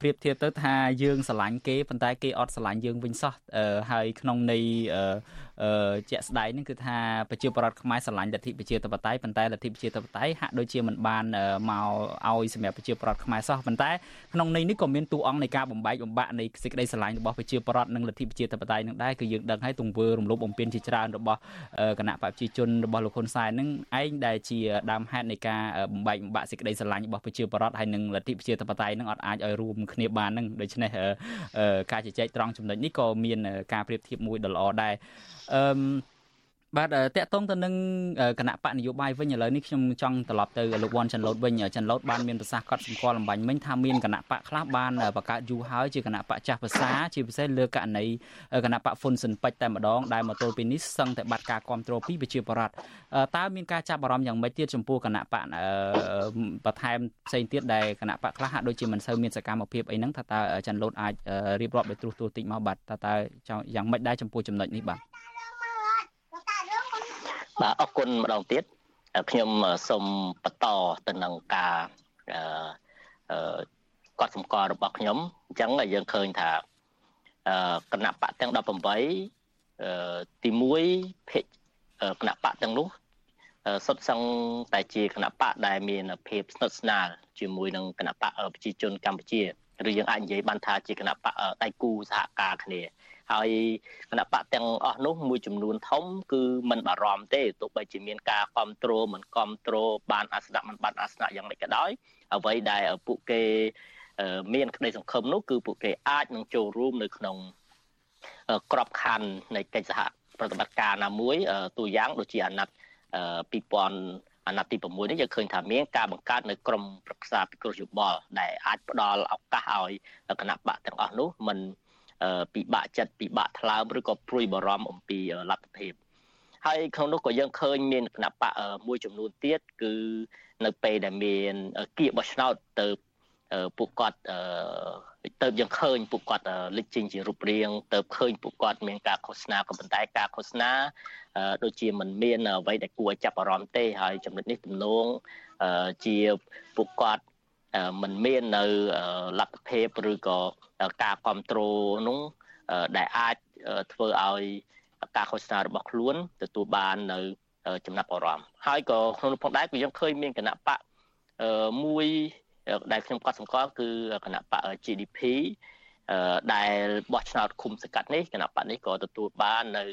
Speaker 4: ប្រៀបធៀបទៅថាយើងស្រឡាញ់គេប៉ុន្តែគេអត់ស្រឡាញ់យើងវិញសោះហើយក្នុងន័យជាក់ស្ដែងហ្នឹងគឺថាប្រជាប្រដ្ឋខ្មែរស្រឡាញ់លទ្ធិប្រជាធិបតេយ្យប៉ុន្តែលទ្ធិប្រជាធិបតេយ្យហាក់ដូចជាមិនបានមកឲ្យសម្រាប់ប្រជាប្រដ្ឋខ្មែរសោះប៉ុន្តែក្នុងន័យនេះក៏មានតួអង្គនៃការបំបែកបំបាក់នៃសេចក្តីស្រឡាញ់របស់ប្រជាប្រដ្ឋនិងលទ្ធិប្រជាធិបតេយ្យនឹងដែរគឺយើងដឹងហើយទង្វើរំលោភបំពានជាច្រើនរបស់គណៈបព្វជិជនរបស់លោកហ៊ុនសែននឹងឯងដែលជាដើមហេតុនៃការបំបែកបំបាក់សេចក្តីស្រឡាញ់របស់ប្រជាប្រដ្ឋហើយនិងលទ្ធិប្រជាធិបតេយ្យនឹងអត់អាចឲ្យរួមគ្នាបាននឹងដូច្នេះការជជែកត្រង់ចំណុចនេះក៏មានការប្រៀបធៀបមួយដ៏ល្អដែរ អឺបាទតកតងទៅនឹងគណៈបកនយោបាយវិញឥឡូវនេះខ្ញុំចង់ត្រឡប់ទៅលោកវ៉ាន់ចាន់ឡូតវិញចាន់ឡូតបានមានប្រសាសន៍កត់សម្គាល់អំបញ្ញមិញថាមានគណៈបកខ្លះបានបង្កើតយូរហើយជាគណៈបកចាស់ភាសាជាពិសេសលើករណីគណៈបកហ្វុនស៊ិនពេជ្រតែម្ដងដែលមកទល់ពេលនេះសឹងតែបាត់ការគ្រប់គ្រងពីប្រជាពលរដ្ឋតើមានការចាប់អារម្មណ៍យ៉ាងម៉េចទៀតចំពោះគណៈបកបន្ថែមផ្សេងទៀតដែលគណៈបកខ្លះហាក់ដូចជាមិនសូវមានសកម្មភាពអីហ្នឹងថាតើចាន់ឡូតអាចរៀបរាប់ដោយត្រួសត្រាសតិចមកបាទតើតើយ៉ាងម៉េចដែរចំពោះចំណុចនេះបាទ
Speaker 20: បាទអរគុណម្ដងទៀតខ្ញុំសូមបន្តទៅនឹងការអឺកត់សម្គាល់របស់ខ្ញុំអញ្ចឹងយើងឃើញថាគណៈបកទាំង18អឺទី1ភិកគណៈបកទាំងនោះសុទ្ធសឹងតែជាគណៈបកដែលមានភាពស្និទ្ធស្នាលជាមួយនឹងគណៈបកប្រជាជនកម្ពុជាឬយើងអាចនិយាយបានថាជាគណៈបកដៃគូសហការគ្នា ហើយគណៈបកទាំងអស់នោះមួយចំនួនធំគឺមិនបារម្ភទេទោះបីជាមានការគ្រប់គ្រងមិនគ្រប់គ្រងបានអាសនៈមិនបានអាសនៈយ៉ាងម៉េចក៏ដោយអ្វីដែលពួកគេមានក្តីសង្ឃឹមនោះគឺពួកគេអាចនឹងចូលរួមនៅក្នុងក្របខ័ណ្ឌនៃកិច្ចសហប្រតិបត្តិការណាមួយទូយ៉ាងដូចជាអាណត្តិ2023អាណត្តិទី6នេះយើងឃើញថាមានការបង្កើតនៅក្រមប្រឹក្សាពិគ្រោះយោបល់ដែលអាចផ្ដល់ឱកាសឲ្យគណៈបកទាំងអស់នោះមិន ពិបាកចិត្តពិបាកថ្លើមឬក៏ព្រួយបារម្ភអំពីលទ្ធភាពហើយក្នុងនោះក៏យើងឃើញមានគណៈបកមួយចំនួនទៀតគឺនៅពេលដែលមានគៀកបោះឆ្នោតទៅពួកគាត់ទៅយើងឃើញពួកគាត់លេចចេញជារូបរាងទៅឃើញពួកគាត់មានការឃោសនាក៏ប៉ុន្តែការឃោសនាដូចជាមិនមានអ្វីដែលគួរឲ្យចាប់អារម្មណ៍ទេហើយចំណុចនេះទំនងជាពួកគាត់ មិនមាននៅលទ្ធភាពឬក៏ការគ្រប់គ្រងនោះដែលអាចធ្វើឲ្យការឃោសនារបស់ខ្លួនទទួលបាននៅចំណាប់អារម្មណ៍ហើយក៏ក្នុងនោះផងដែរគឺយើងឃើញមានគណៈបកមួយដែលខ្ញុំកត់សម្គាល់គឺគណៈបក GDP ដែលបោះឆ្នោតឃុំសង្កាត់នេះគណៈបកនេះក៏ទទួលបាននៅ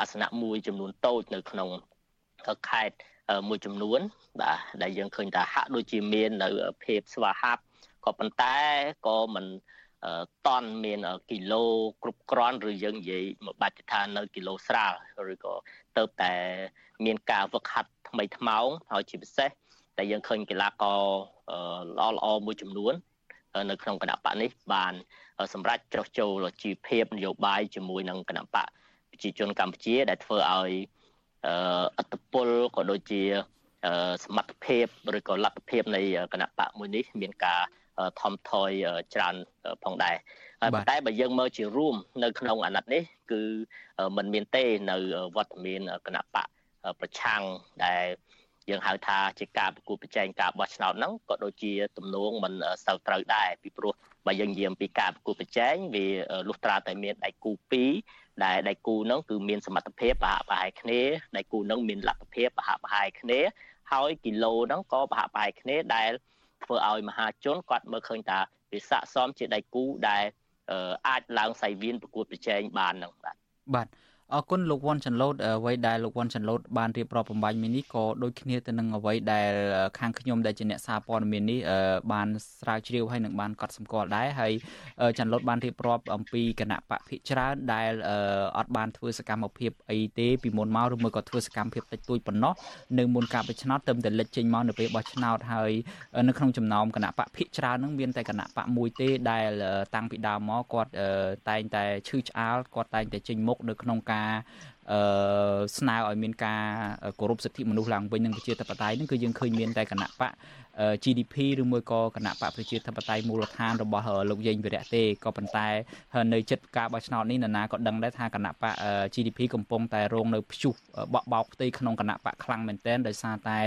Speaker 20: អាសនៈមួយចំនួនតូចនៅក្នុងខេត្ត មួយចំនួនបាទដែលយើងឃើញថាហាក់ដូចជាមាននៅភាពស្វាហាប់ក៏ប៉ុន្តែក៏មិនតន់មានគីឡូគ្រប់គ្រាន់ឬយើងនិយាយមកបាច់ថានៅគីឡូស្រាលឬក៏ទៅតែមានការវឹកហាត់ថ្មីថ្មោងហើយជាពិសេសតែយើងឃើញកីឡាករល្អល្អមួយចំនួននៅក្នុងគណៈបកនេះបានសម្រាប់ចោះចូលជីវភាពនយោបាយជាមួយនឹងគណៈបកប្រជាជនកម្ពុជាដែលធ្វើឲ្យ អត្តពលក៏ដូចជាសមត្ថភាពឬក៏លទ្ធភាពនៃគណៈបកមួយនេះមានការថមថយច្រើនផងដែរហើយប៉ុន្តែបើយើងមើលជារួមនៅក្នុងអាណត្តិនេះ គឺมันមានទេនៅវត្តមានគណៈបកប្រឆាំងដែលយើងហៅថាជាការប្រគួតប្រជែងការបោះឆ្នោតហ្នឹងក៏ដូចជាទំនួងមិនសូវត្រូវដែរពីព្រោះបើយើងនិយាយអំពីការប្រគួតប្រជែងវាលុះត្រាតែមានដៃគូ2 ដែលដៃគូហ្នឹងគឺមានសមត្ថភាពប្រហាក់ប្រហែលគ្នាដៃគូហ្នឹងមានលទ្ធភាពប្រហាក់ប្រហែលគ្នាហើយគីឡូហ្នឹងក៏ប្រហាក់ប្រហែលគ្នាដែលធ្វើឲ្យមហាជនគាត់មើលឃើញថាវាស័កសមជាដៃគូដែលអាចឡើងសៃវៀនប្រកួតប្រជែងបានហ្នឹងបាទ
Speaker 4: បាទ អរគុណលោកវ៉ាន់ចាន់ឡូតអ្វីដែលលោកវ៉ាន់ចាន់ឡូតបានរៀបរាប់បំបញ្ញមីនេះក៏ដូចគ្នាទៅនឹងអ្វីដែលខាងខ្ញុំដែលជាអ្នកសារព័ត៌មាននេះបានស្រាវជ្រាវហើយនឹងបានកត់សម្គាល់ដែរហើយចាន់ឡូតបានរៀបរាប់អំពីគណៈបកភិកច្រើនដែលអត់បានធ្វើសកម្មភាពអីទេពីមុនមកឬមួយក៏ធ្វើសកម្មភាពតិចតួចប៉ុណ្ណោះនៅមុនការបោះឆ្នោតទៅតែលេចចេញមកនៅពេលបោះឆ្នោតហើយនៅក្នុងចំណោមគណៈបកភិកច្រើននឹងមានតែគណៈបកមួយទេដែលតាំងពីដើមមកគាត់តែងតែឈឺឆ្អាលគាត់តែងតែចេញមុខនៅក្នុងការអឺស្នើឲ្យមានការគោរពសិទ្ធិមនុស្សឡើងវិញនឹងប្រជាធិបតេយ្យនឹងគឺយើងឃើញមានតែគណៈបក GDP ឬមួយក៏គណៈបកប្រជាធិបតេយ្យមូលដ្ឋានរបស់លោកយេងវិរៈទេក៏ប៉ុន្តែនៅចិត្តការបោះឆ្នោតនេះនរណាក៏ដឹងដែរថាគណៈបក GDP កំពុងតែរងនៅព្យុះបក់បោកផ្ទៃក្នុងគណៈបកខ្លាំងមែនទែនដោយសារតែ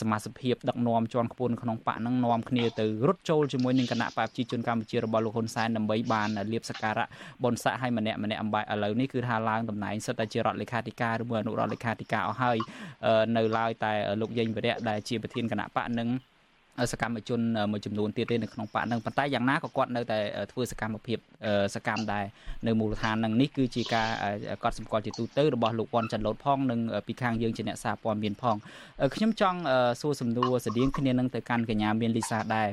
Speaker 4: សមាជិកភាពដឹកនាំជាន់ខ្ពស់ក្នុងបកនឹងនាំគ្នាទៅរត់ចូលជាមួយនឹងគណៈបកប្រជាជនកម្ពុជារបស់លោកហ៊ុនសែនដើម្បីបានលៀបសក្ការៈបុណ្យស័ក្តិឲ្យម្នាក់ម្នាក់អំបាយឥឡូវនេះគឺថាឡើងតំណែងសិតតែជារដ្ឋលេខាធិការឬមួយអនុរដ្ឋលេខាធិការអស់ហើយនៅឡើយតែលោកយេងវិរៈដែលជាប្រធានគណៈបកនឹង សកម្មជនមួយចំនួនទៀតទេនៅក្នុងបកហ្នឹងប៉ុន្តែយ៉ាងណាក៏គាត់នៅតែធ្វើសកម្មភាពសកម្មដែរនៅមូលដ្ឋានហ្នឹងនេះគឺជាការកត់សម្គាល់ជាទូទៅរបស់លោកវ៉ាន់ចាន់ឡូតផងនិងពីខាងយើងជាអ្នកសារព័ត៌មានផងខ្ញុំចង់សួរសំណួរស្តៀងគ្នានឹងទៅកាន់កញ្ញាមានលីសាដែរ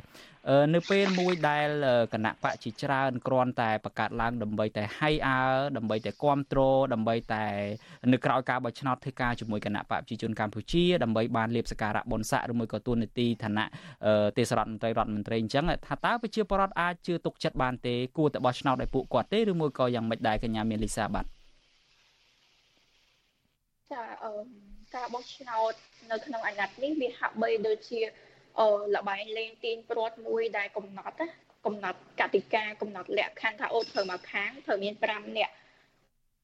Speaker 4: នៅពេលមួយដែលគណៈបកជាច្រើនគ្រាន់តែបង្កើតឡើងដើម្បីតែហៃអើដើម្បីតែគ្រប់គ្រងដើម្បីតែនៅក្រៅការបោះឆ្នោតធ្វើការជាមួយគណៈបកប្រជាជនកម្ពុជាដើម្បីបានលៀបសការៈបុណ្យស័ក្តិឬមួយក៏ទួនាទីឋានៈទេសរដ្ឋមន្ត្រីរដ្ឋមន្ត្រីអញ្ចឹងថាតើប្រជាពលរដ្ឋអាចជឿទុកចិត្តបានទេគួរតែបោះឆ្នោតឲ្យពួកគាត់ទេឬមួយក៏យ៉ាងម៉េចដែរកញ្ញាមានលីសាបាទ
Speaker 21: ចាអឺការបោះឆ្នោតនៅក្នុងអាណត្តិនេះវាហាក់បីដូចជាអឺ លបែងលេងទាញព្រាត់មួយដែលកំណត់ណាកំណត់កតិកាកំណត់លក្ខខណ្ឌថាអូត្រូវមកខាងត្រូវមាន5នាក់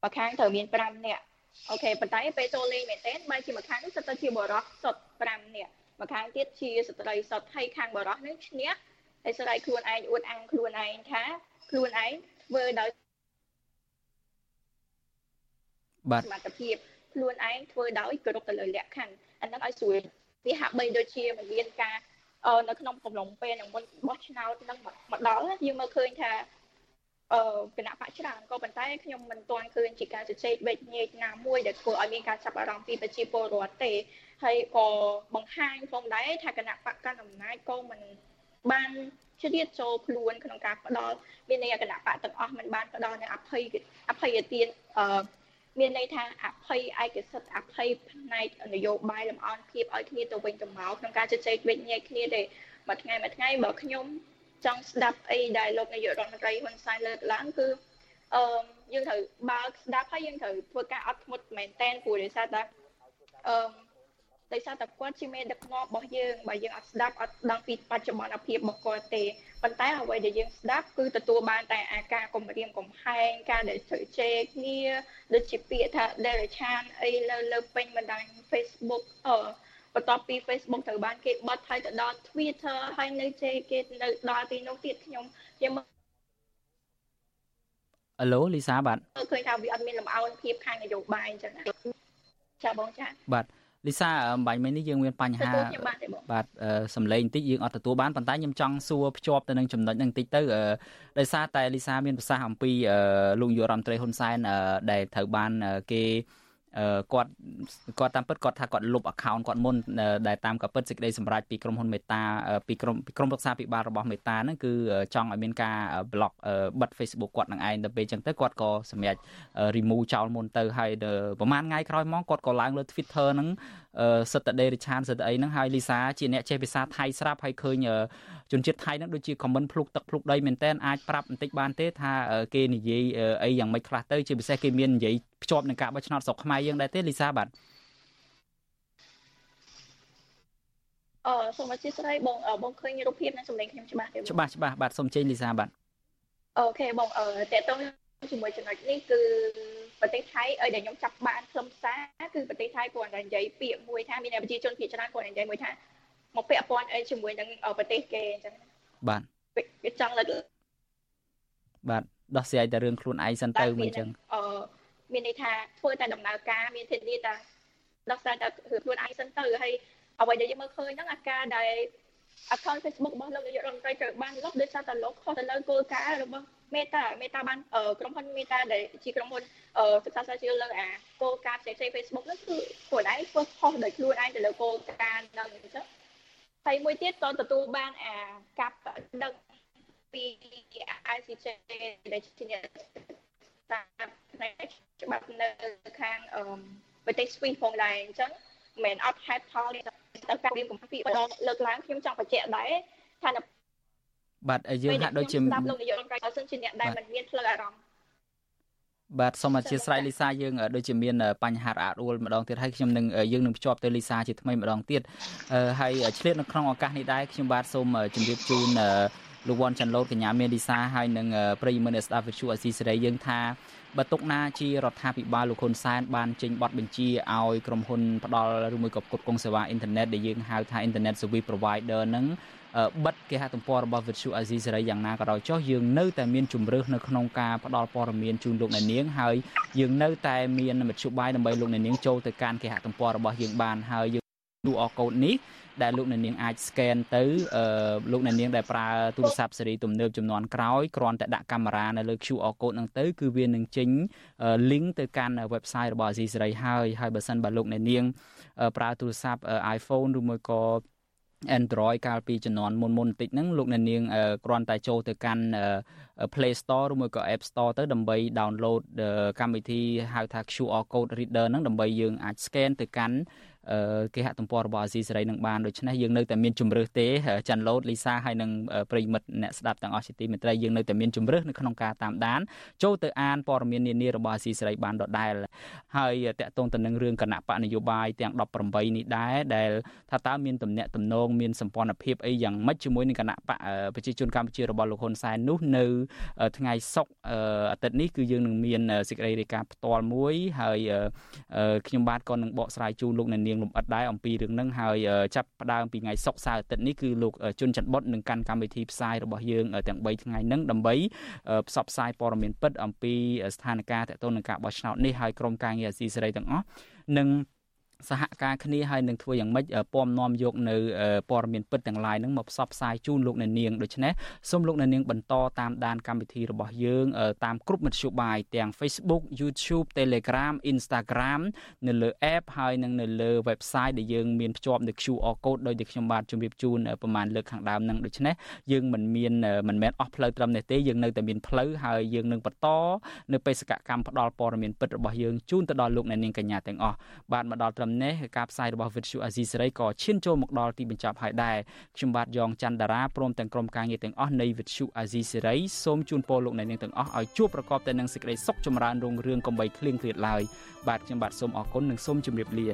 Speaker 21: មកខាងត្រូវមាន5នាក់អូខេប៉ុន្តែពេលចូលលេងមែនទែនបែរជាមកខាងនេះសិតតែជាបរិសុទ្ធសុទ្ធ5នាក់មកខាងទៀតជាស្ត្រីសុទ្ធហើយខាងបរិសុទ្ធនេះឈ្នះហើយស្រីខ្លួនឯងអួតអាំងខ្លួនឯងថាខ្លួនឯងធ្វើដោយ
Speaker 4: បាទ
Speaker 21: សមត្ថភាពខ្លួនឯងធ្វើដោយគោរពទៅលើលក្ខខណ្ឌអាហ្នឹងឲ្យស្រួល វាហាក់បីដូចជាមិនមានការនៅក្នុងកំឡុងពេលនឹងមុនបោះឆ្នោតនឹងមកដល់យើងមើលឃើញថាអឺគណៈបកច្រើនក៏ប៉ុន្តែខ្ញុំមិនទាន់ឃើញជាការជជែកវេជ្ជញែកណាមួយដែលធ្វើឲ្យមានការចាប់អារម្មណ៍ពីប្រជាពលរដ្ឋទេហើយក៏បង្ហាញផងដែរថាគណៈបកកណ្ដាលអំណាចក៏មិនបានជ្រៀតចូលខ្លួនក្នុងការផ្ដល់មានន័យគណៈបកទាំងអស់មិនបានផ្ដល់នៅអភ័យអភ័យទានអឺ មានន័យថាអភ័យឯកសិទ្ធិអភ័យផ្នែកនយោបាយលំអន់ភាពឲ្យគ្នាទៅវិញទៅមកក្នុងការជជែកវិញ្ញាគ្នាទេមួយថ្ងៃមួយថ្ងៃបើខ្ញុំចង់ស្ដាប់អីដែលលោកនាយករដ្ឋមន្ត្រីហ៊ុនសែនលើកឡើងគឺអឺយើងត្រូវបើកស្ដាប់ហើយយើងត្រូវធ្វើការអត់ធ្មត់មែនតែនព្រោះដោយសារតែអឺ ដោយសារតែគាត់ជាមេដឹកនាំរបស់យើងបើយើងអត់ស្ដាប់អត់ដឹងពីបច្ចុប្បន្នភាពរបស់គាត់ទេប៉ុន្តែអ្វីដែលយើងស្ដាប់គឺទទួលបានតែអាការគំរាមកំហែងការដែលត្រូវជេរគ្នាដូចជាពាក្យថា derechant អីលើលើពេញបណ្ដាញ Facebook អឺបន្ទាប់ពី Facebook ត្រូវបានគេបិទហើយទៅដល់ Twitter ហើយនៅជេរគេនៅដល់ទីនោះទៀតខ្ញុំខ្ញុំ
Speaker 4: អឡូលីសាបាទ
Speaker 21: ឃើញថាវាអត់មានលំអោនភាពខាងនយោបាយអញ្ចឹងចាបងចា
Speaker 4: បាទ លីសាបាញ់មិញនេះយើងមានបញ្ហាបាទសំឡេងបន្តិចយើងអត់ទទួលបានប៉ុន្តែខ្ញុំចង់សួរភ្ជាប់ទៅនឹងចំណុចហ្នឹងបន្តិចទៅដោយសារតែលីសាមានប្រសាសន៍អំពីលោកយុរដ្ឋមន្ត្រីហ៊ុនសែនដែលត្រូវបានគេ គាត់គាត់តាមពិតគាត់ថាគាត់លុប account គាត់មុនដែលតាមក៏ពិតសេចក្តីសម្រេចពីក្រុមហ៊ុនមេតាពីក្រុមពីក្រុមរក្សាពិបាលរបស់មេតាហ្នឹងគឺចង់ឲ្យមានការ block បិទ Facebook គាត់នឹងឯងទៅពេលអញ្ចឹងទៅគាត់ក៏សម្រេច remove ចោលមុនទៅហើយប្រហែលថ្ងៃក្រោយមកគាត់ក៏ឡើងលើ Twitter ហ្នឹងសិទ្ធិដេរិឆានសិទ្ធិអីហ្នឹងហើយលីសាជាអ្នកចេះភាសាថៃស្រាប់ហើយឃើញជនជាតិថៃហ្នឹងដូចជា comment ភ្លុកទឹកភ្លុកដីមែនតើអាចប្រាប់បន្តិចបានទេថាគេនិយាយអីយ៉ាងម៉េចខ្លះទៅជាពិសេសគេមាននិយាយភ្ជាប់នឹងការបោះឆ្នោតស្រុកខ្មែរយើងដែរទេលីសាបាទ
Speaker 21: អឺសូមអធិស្ឋានបងបងឃើញរូបភាពនិងសម្លេងខ្ញុំច្បាស់ទេ
Speaker 4: ច្បាស់ច្បាស់បាទសូមជើញលីសាបាទ
Speaker 21: អូខេបងអឺតេតងជាមួយចំណុចនេះគឺ ប្រទេសថៃឲ្យដែលខ្ញុំចាប់បានខ្លឹមសារគឺប្រទេសថៃគាត់តែនិយាយពាក្យមួយថាមានប្រជាជនភាគច្រើនគាត់និយាយមួយថាមកពាក់ព័ន្ធអីជាមួយនឹងប្រទេសគេអញ្ចឹង
Speaker 4: បាទ
Speaker 21: វាចង់លើក
Speaker 4: បាទដោះស្រាយតែរឿងខ្លួនឯងសិនទៅមិនអញ្ចឹង
Speaker 21: អឺមានន័យថាធ្វើតែដំណើរការមានធានាថាដោះស្រាយតែរឿងខ្លួនឯងសិនទៅហើយអ្វីដែលយើងមើលឃើញហ្នឹងអាការដែល account Facebook របស់លោកនាយករដ្ឋមន្ត្រីត្រូវបានលុបដោយសារតែលោកខុសទៅលើគោលការណ៍របស់មេតាមេតាបានក្រុមហ៊ុនមេតាដែលជាក្រុមហ៊ុនសិក្សាស្រាវជ្រាវលើអាគោលការណ៍ផ្សេងៗ Facebook នោះគឺខ្លួនឯងធ្វើខុសដោយខ្លួនឯងទៅលើគោលការណ៍ហ្នឹងអញ្ចឹងហើយមួយទៀតក៏ទទួលបានអាកាប់ដឹកពី ICJ ដែលជាអ្នកតាមផ្នែកច្បាប់នៅខាងប្រទេសស្វីសផងដែរអញ្ចឹងមិនមែនអត់ហេតុផលទៅ ការរៀនកំពីម្ដងលើកឡើងខ្ញុំចង់បញ្ជាក់ដែរថា
Speaker 4: បាទយើងហាក់ដូចជាស្ដា
Speaker 21: ប់លោកនាយករដ្ឋមន្ត្រីបើសិនជាអ្នកដែលមិនមានផ្លូវអារម្មណ៍
Speaker 4: បាទសូមអធិស្ឋានលីសាយើងដូចជាមានបញ្ហារអាក់រអួលម្ដងទៀតហើយខ្ញុំនឹងយើងនឹងភ្ជាប់ទៅលីសាជាថ្មីម្ដងទៀតហើយឆ្លៀតនៅក្នុងឱកាសនេះដែរខ្ញុំបាទសូមជម្រាបជូន លោកវ៉ាន់ចាន់ឡូតកញ្ញាមានលីសាហើយនឹងប្រិយមិត្តស្ដាប់វិទ្យុអស៊ីសេរីយើងថាបើទុកណាជារដ្ឋាភិបាលលោកហ៊ុនសែនបានចេញបទបញ្ជាឲ្យក្រុមហ៊ុនផ្ដល់ឬមួយក៏ផ្គត់ផ្គង់សេវាអ៊ីនធឺណិតដែលយើងហៅថា Internet Service Provider នឹងបិទគេហទំព័ររបស់ Virtual Asia សេរីយ៉ាងណាក៏ដោយចុះយើងនៅតែមានជំរឿសនៅក្នុងការផ្ដល់ព័ត៌មានជូនលោកអ្នកនាងហើយយើងនៅតែមានមធ្យោបាយដើម្បីលោកអ្នកនាងចូលទៅកាន់គេហទំព័ររបស់យើងបានហើយយើង QR code នេះ ដែលលោកអ្នកនាងអាច scan ទៅលោកអ្នកនាងដែលប្រើទូរស័ព្ទស៊េរីទំនើបចំនួនក្រោយគ្រាន់តែដាក់កាមេរ៉ានៅលើ QR code ហ្នឹងទៅគឺវានឹងចេញ link ទៅកាន់ website របស់ Azizi Saray ហើយហើយបើសិនបើលោកអ្នកនាង ប្រើទូរស័ព្ទ iPhone ឬមួយក៏ Android កាលពីជំនាន់មុនមុនបន្តិចហ្នឹងលោកអ្នកនាងគ្រាន់តែចូលទៅកាន់ Play Store ឬមួយក៏ App Store ទៅដើម្បី download កម្មវិធីហៅថា QR code reader ហ្នឹងដើម្បីយើងអាច scan ទៅកាន់ គេហទំព័ររបស់អាស៊ីសេរីនឹងបានដូច្នេះយើងនៅតែមានជំរឿសទេចាន់ឡូតលីសាហើយនឹងប្រិមិត្តអ្នកស្ដាប់ទាំងអស់ជាទីមេត្រីយើងនៅតែមានជំរឿសនៅក្នុងការតាមដានចូលទៅអានព័ត៌មាននានារបស់អាស៊ីសេរីបានដដែលហើយតកតងទៅនឹងរឿងគណៈបកនយោបាយទាំង18នេះដែរដែលថាតើមានទំនាក់ទំនងមានសម្ព័ន្ធភាពអីយ៉ាងម៉េចជាមួយនឹងគណៈបកប្រជាជនកម្ពុជារបស់លោកហ៊ុនសែននោះនៅថ្ងៃសុក្រអាទិត្យនេះគឺយើងនឹងមានសេចក្តីរាយការណ៍ផ្ទាល់មួយហើយខ្ញុំបាទក៏នឹងបកស្រាយជូនលោកអ្នកនាងលំអិតដែរអំពីរឿងហ្នឹងហើយចាប់ផ្ដើមពីថ្ងៃសុក្រសៅរ៍អាទិត្យនេះគឺលោកជុនច័ន្ទបុតនឹងកាន់កម្មវិធីផ្សាយរបស់យើងទាំង3ថ្ងៃហ្នឹងដើម្បីផ្សព្វផ្សាយព័ត៌មានពិតអំពីស្ថានភាពតទៅនឹងការបោះឆ្នោតនេះហើយក្រុមការងារអាស៊ីសេរីទាំងអស់នឹង សហការគ្នាហើយនឹងធ្វើយ៉ាងម៉េចពំនាំយកនៅព័ត៌មានពិតទាំងឡាយហ្នឹងមកផ្សព្វផ្សាយជូនលោកអ្នកនាងដូច្នេះសូមលោកអ្នកនាងបន្តតាមដានកម្មវិធីរបស់យើងតាមគ្រប់មធ្យោបាយទាំង Facebook YouTube Telegram Instagram នៅលើ app ហើយនិងនៅលើ website ដែលយើងមានភ្ជាប់នៅ QR code ដោយដែលខ្ញុំបាទជម្រាបជូនប្រហែលលើកខាងដើមហ្នឹងដូច្នេះយើងមិនមានមិនមែនអស់ផ្លូវត្រឹមនេះទេយើងនៅតែមានផ្លូវហើយយើងនឹងបន្តនៅបេសកកម្មផ្ដល់ព័ត៌មានពិតរបស់យើងជូនទៅដល់លោកអ្នកនាងកញ្ញាទាំងអស់បាទមកដល់ត្រឹមនេះការផ្សាយរបស់ Vuthu Azizi សេរីក៏ឈានចូលមកដល់ទីបញ្ចប់ហើយដែរខ្ញុំបាទយ៉ងច័ន្ទដារាព្រមទាំងក្រុមការងារទាំងអស់នៃ Vuthu Azizi សេរីសូមជូនពរលោកអ្នកនាងទាំងអស់ឲ្យជួបប្រកបតែនឹងសេចក្តីសុខចម្រើនរុងរឿងកំបីគ្លៀងគ្លាតឡើយបាទខ្ញុំបាទសូមអរគុណនិងសូមជម្រាបលា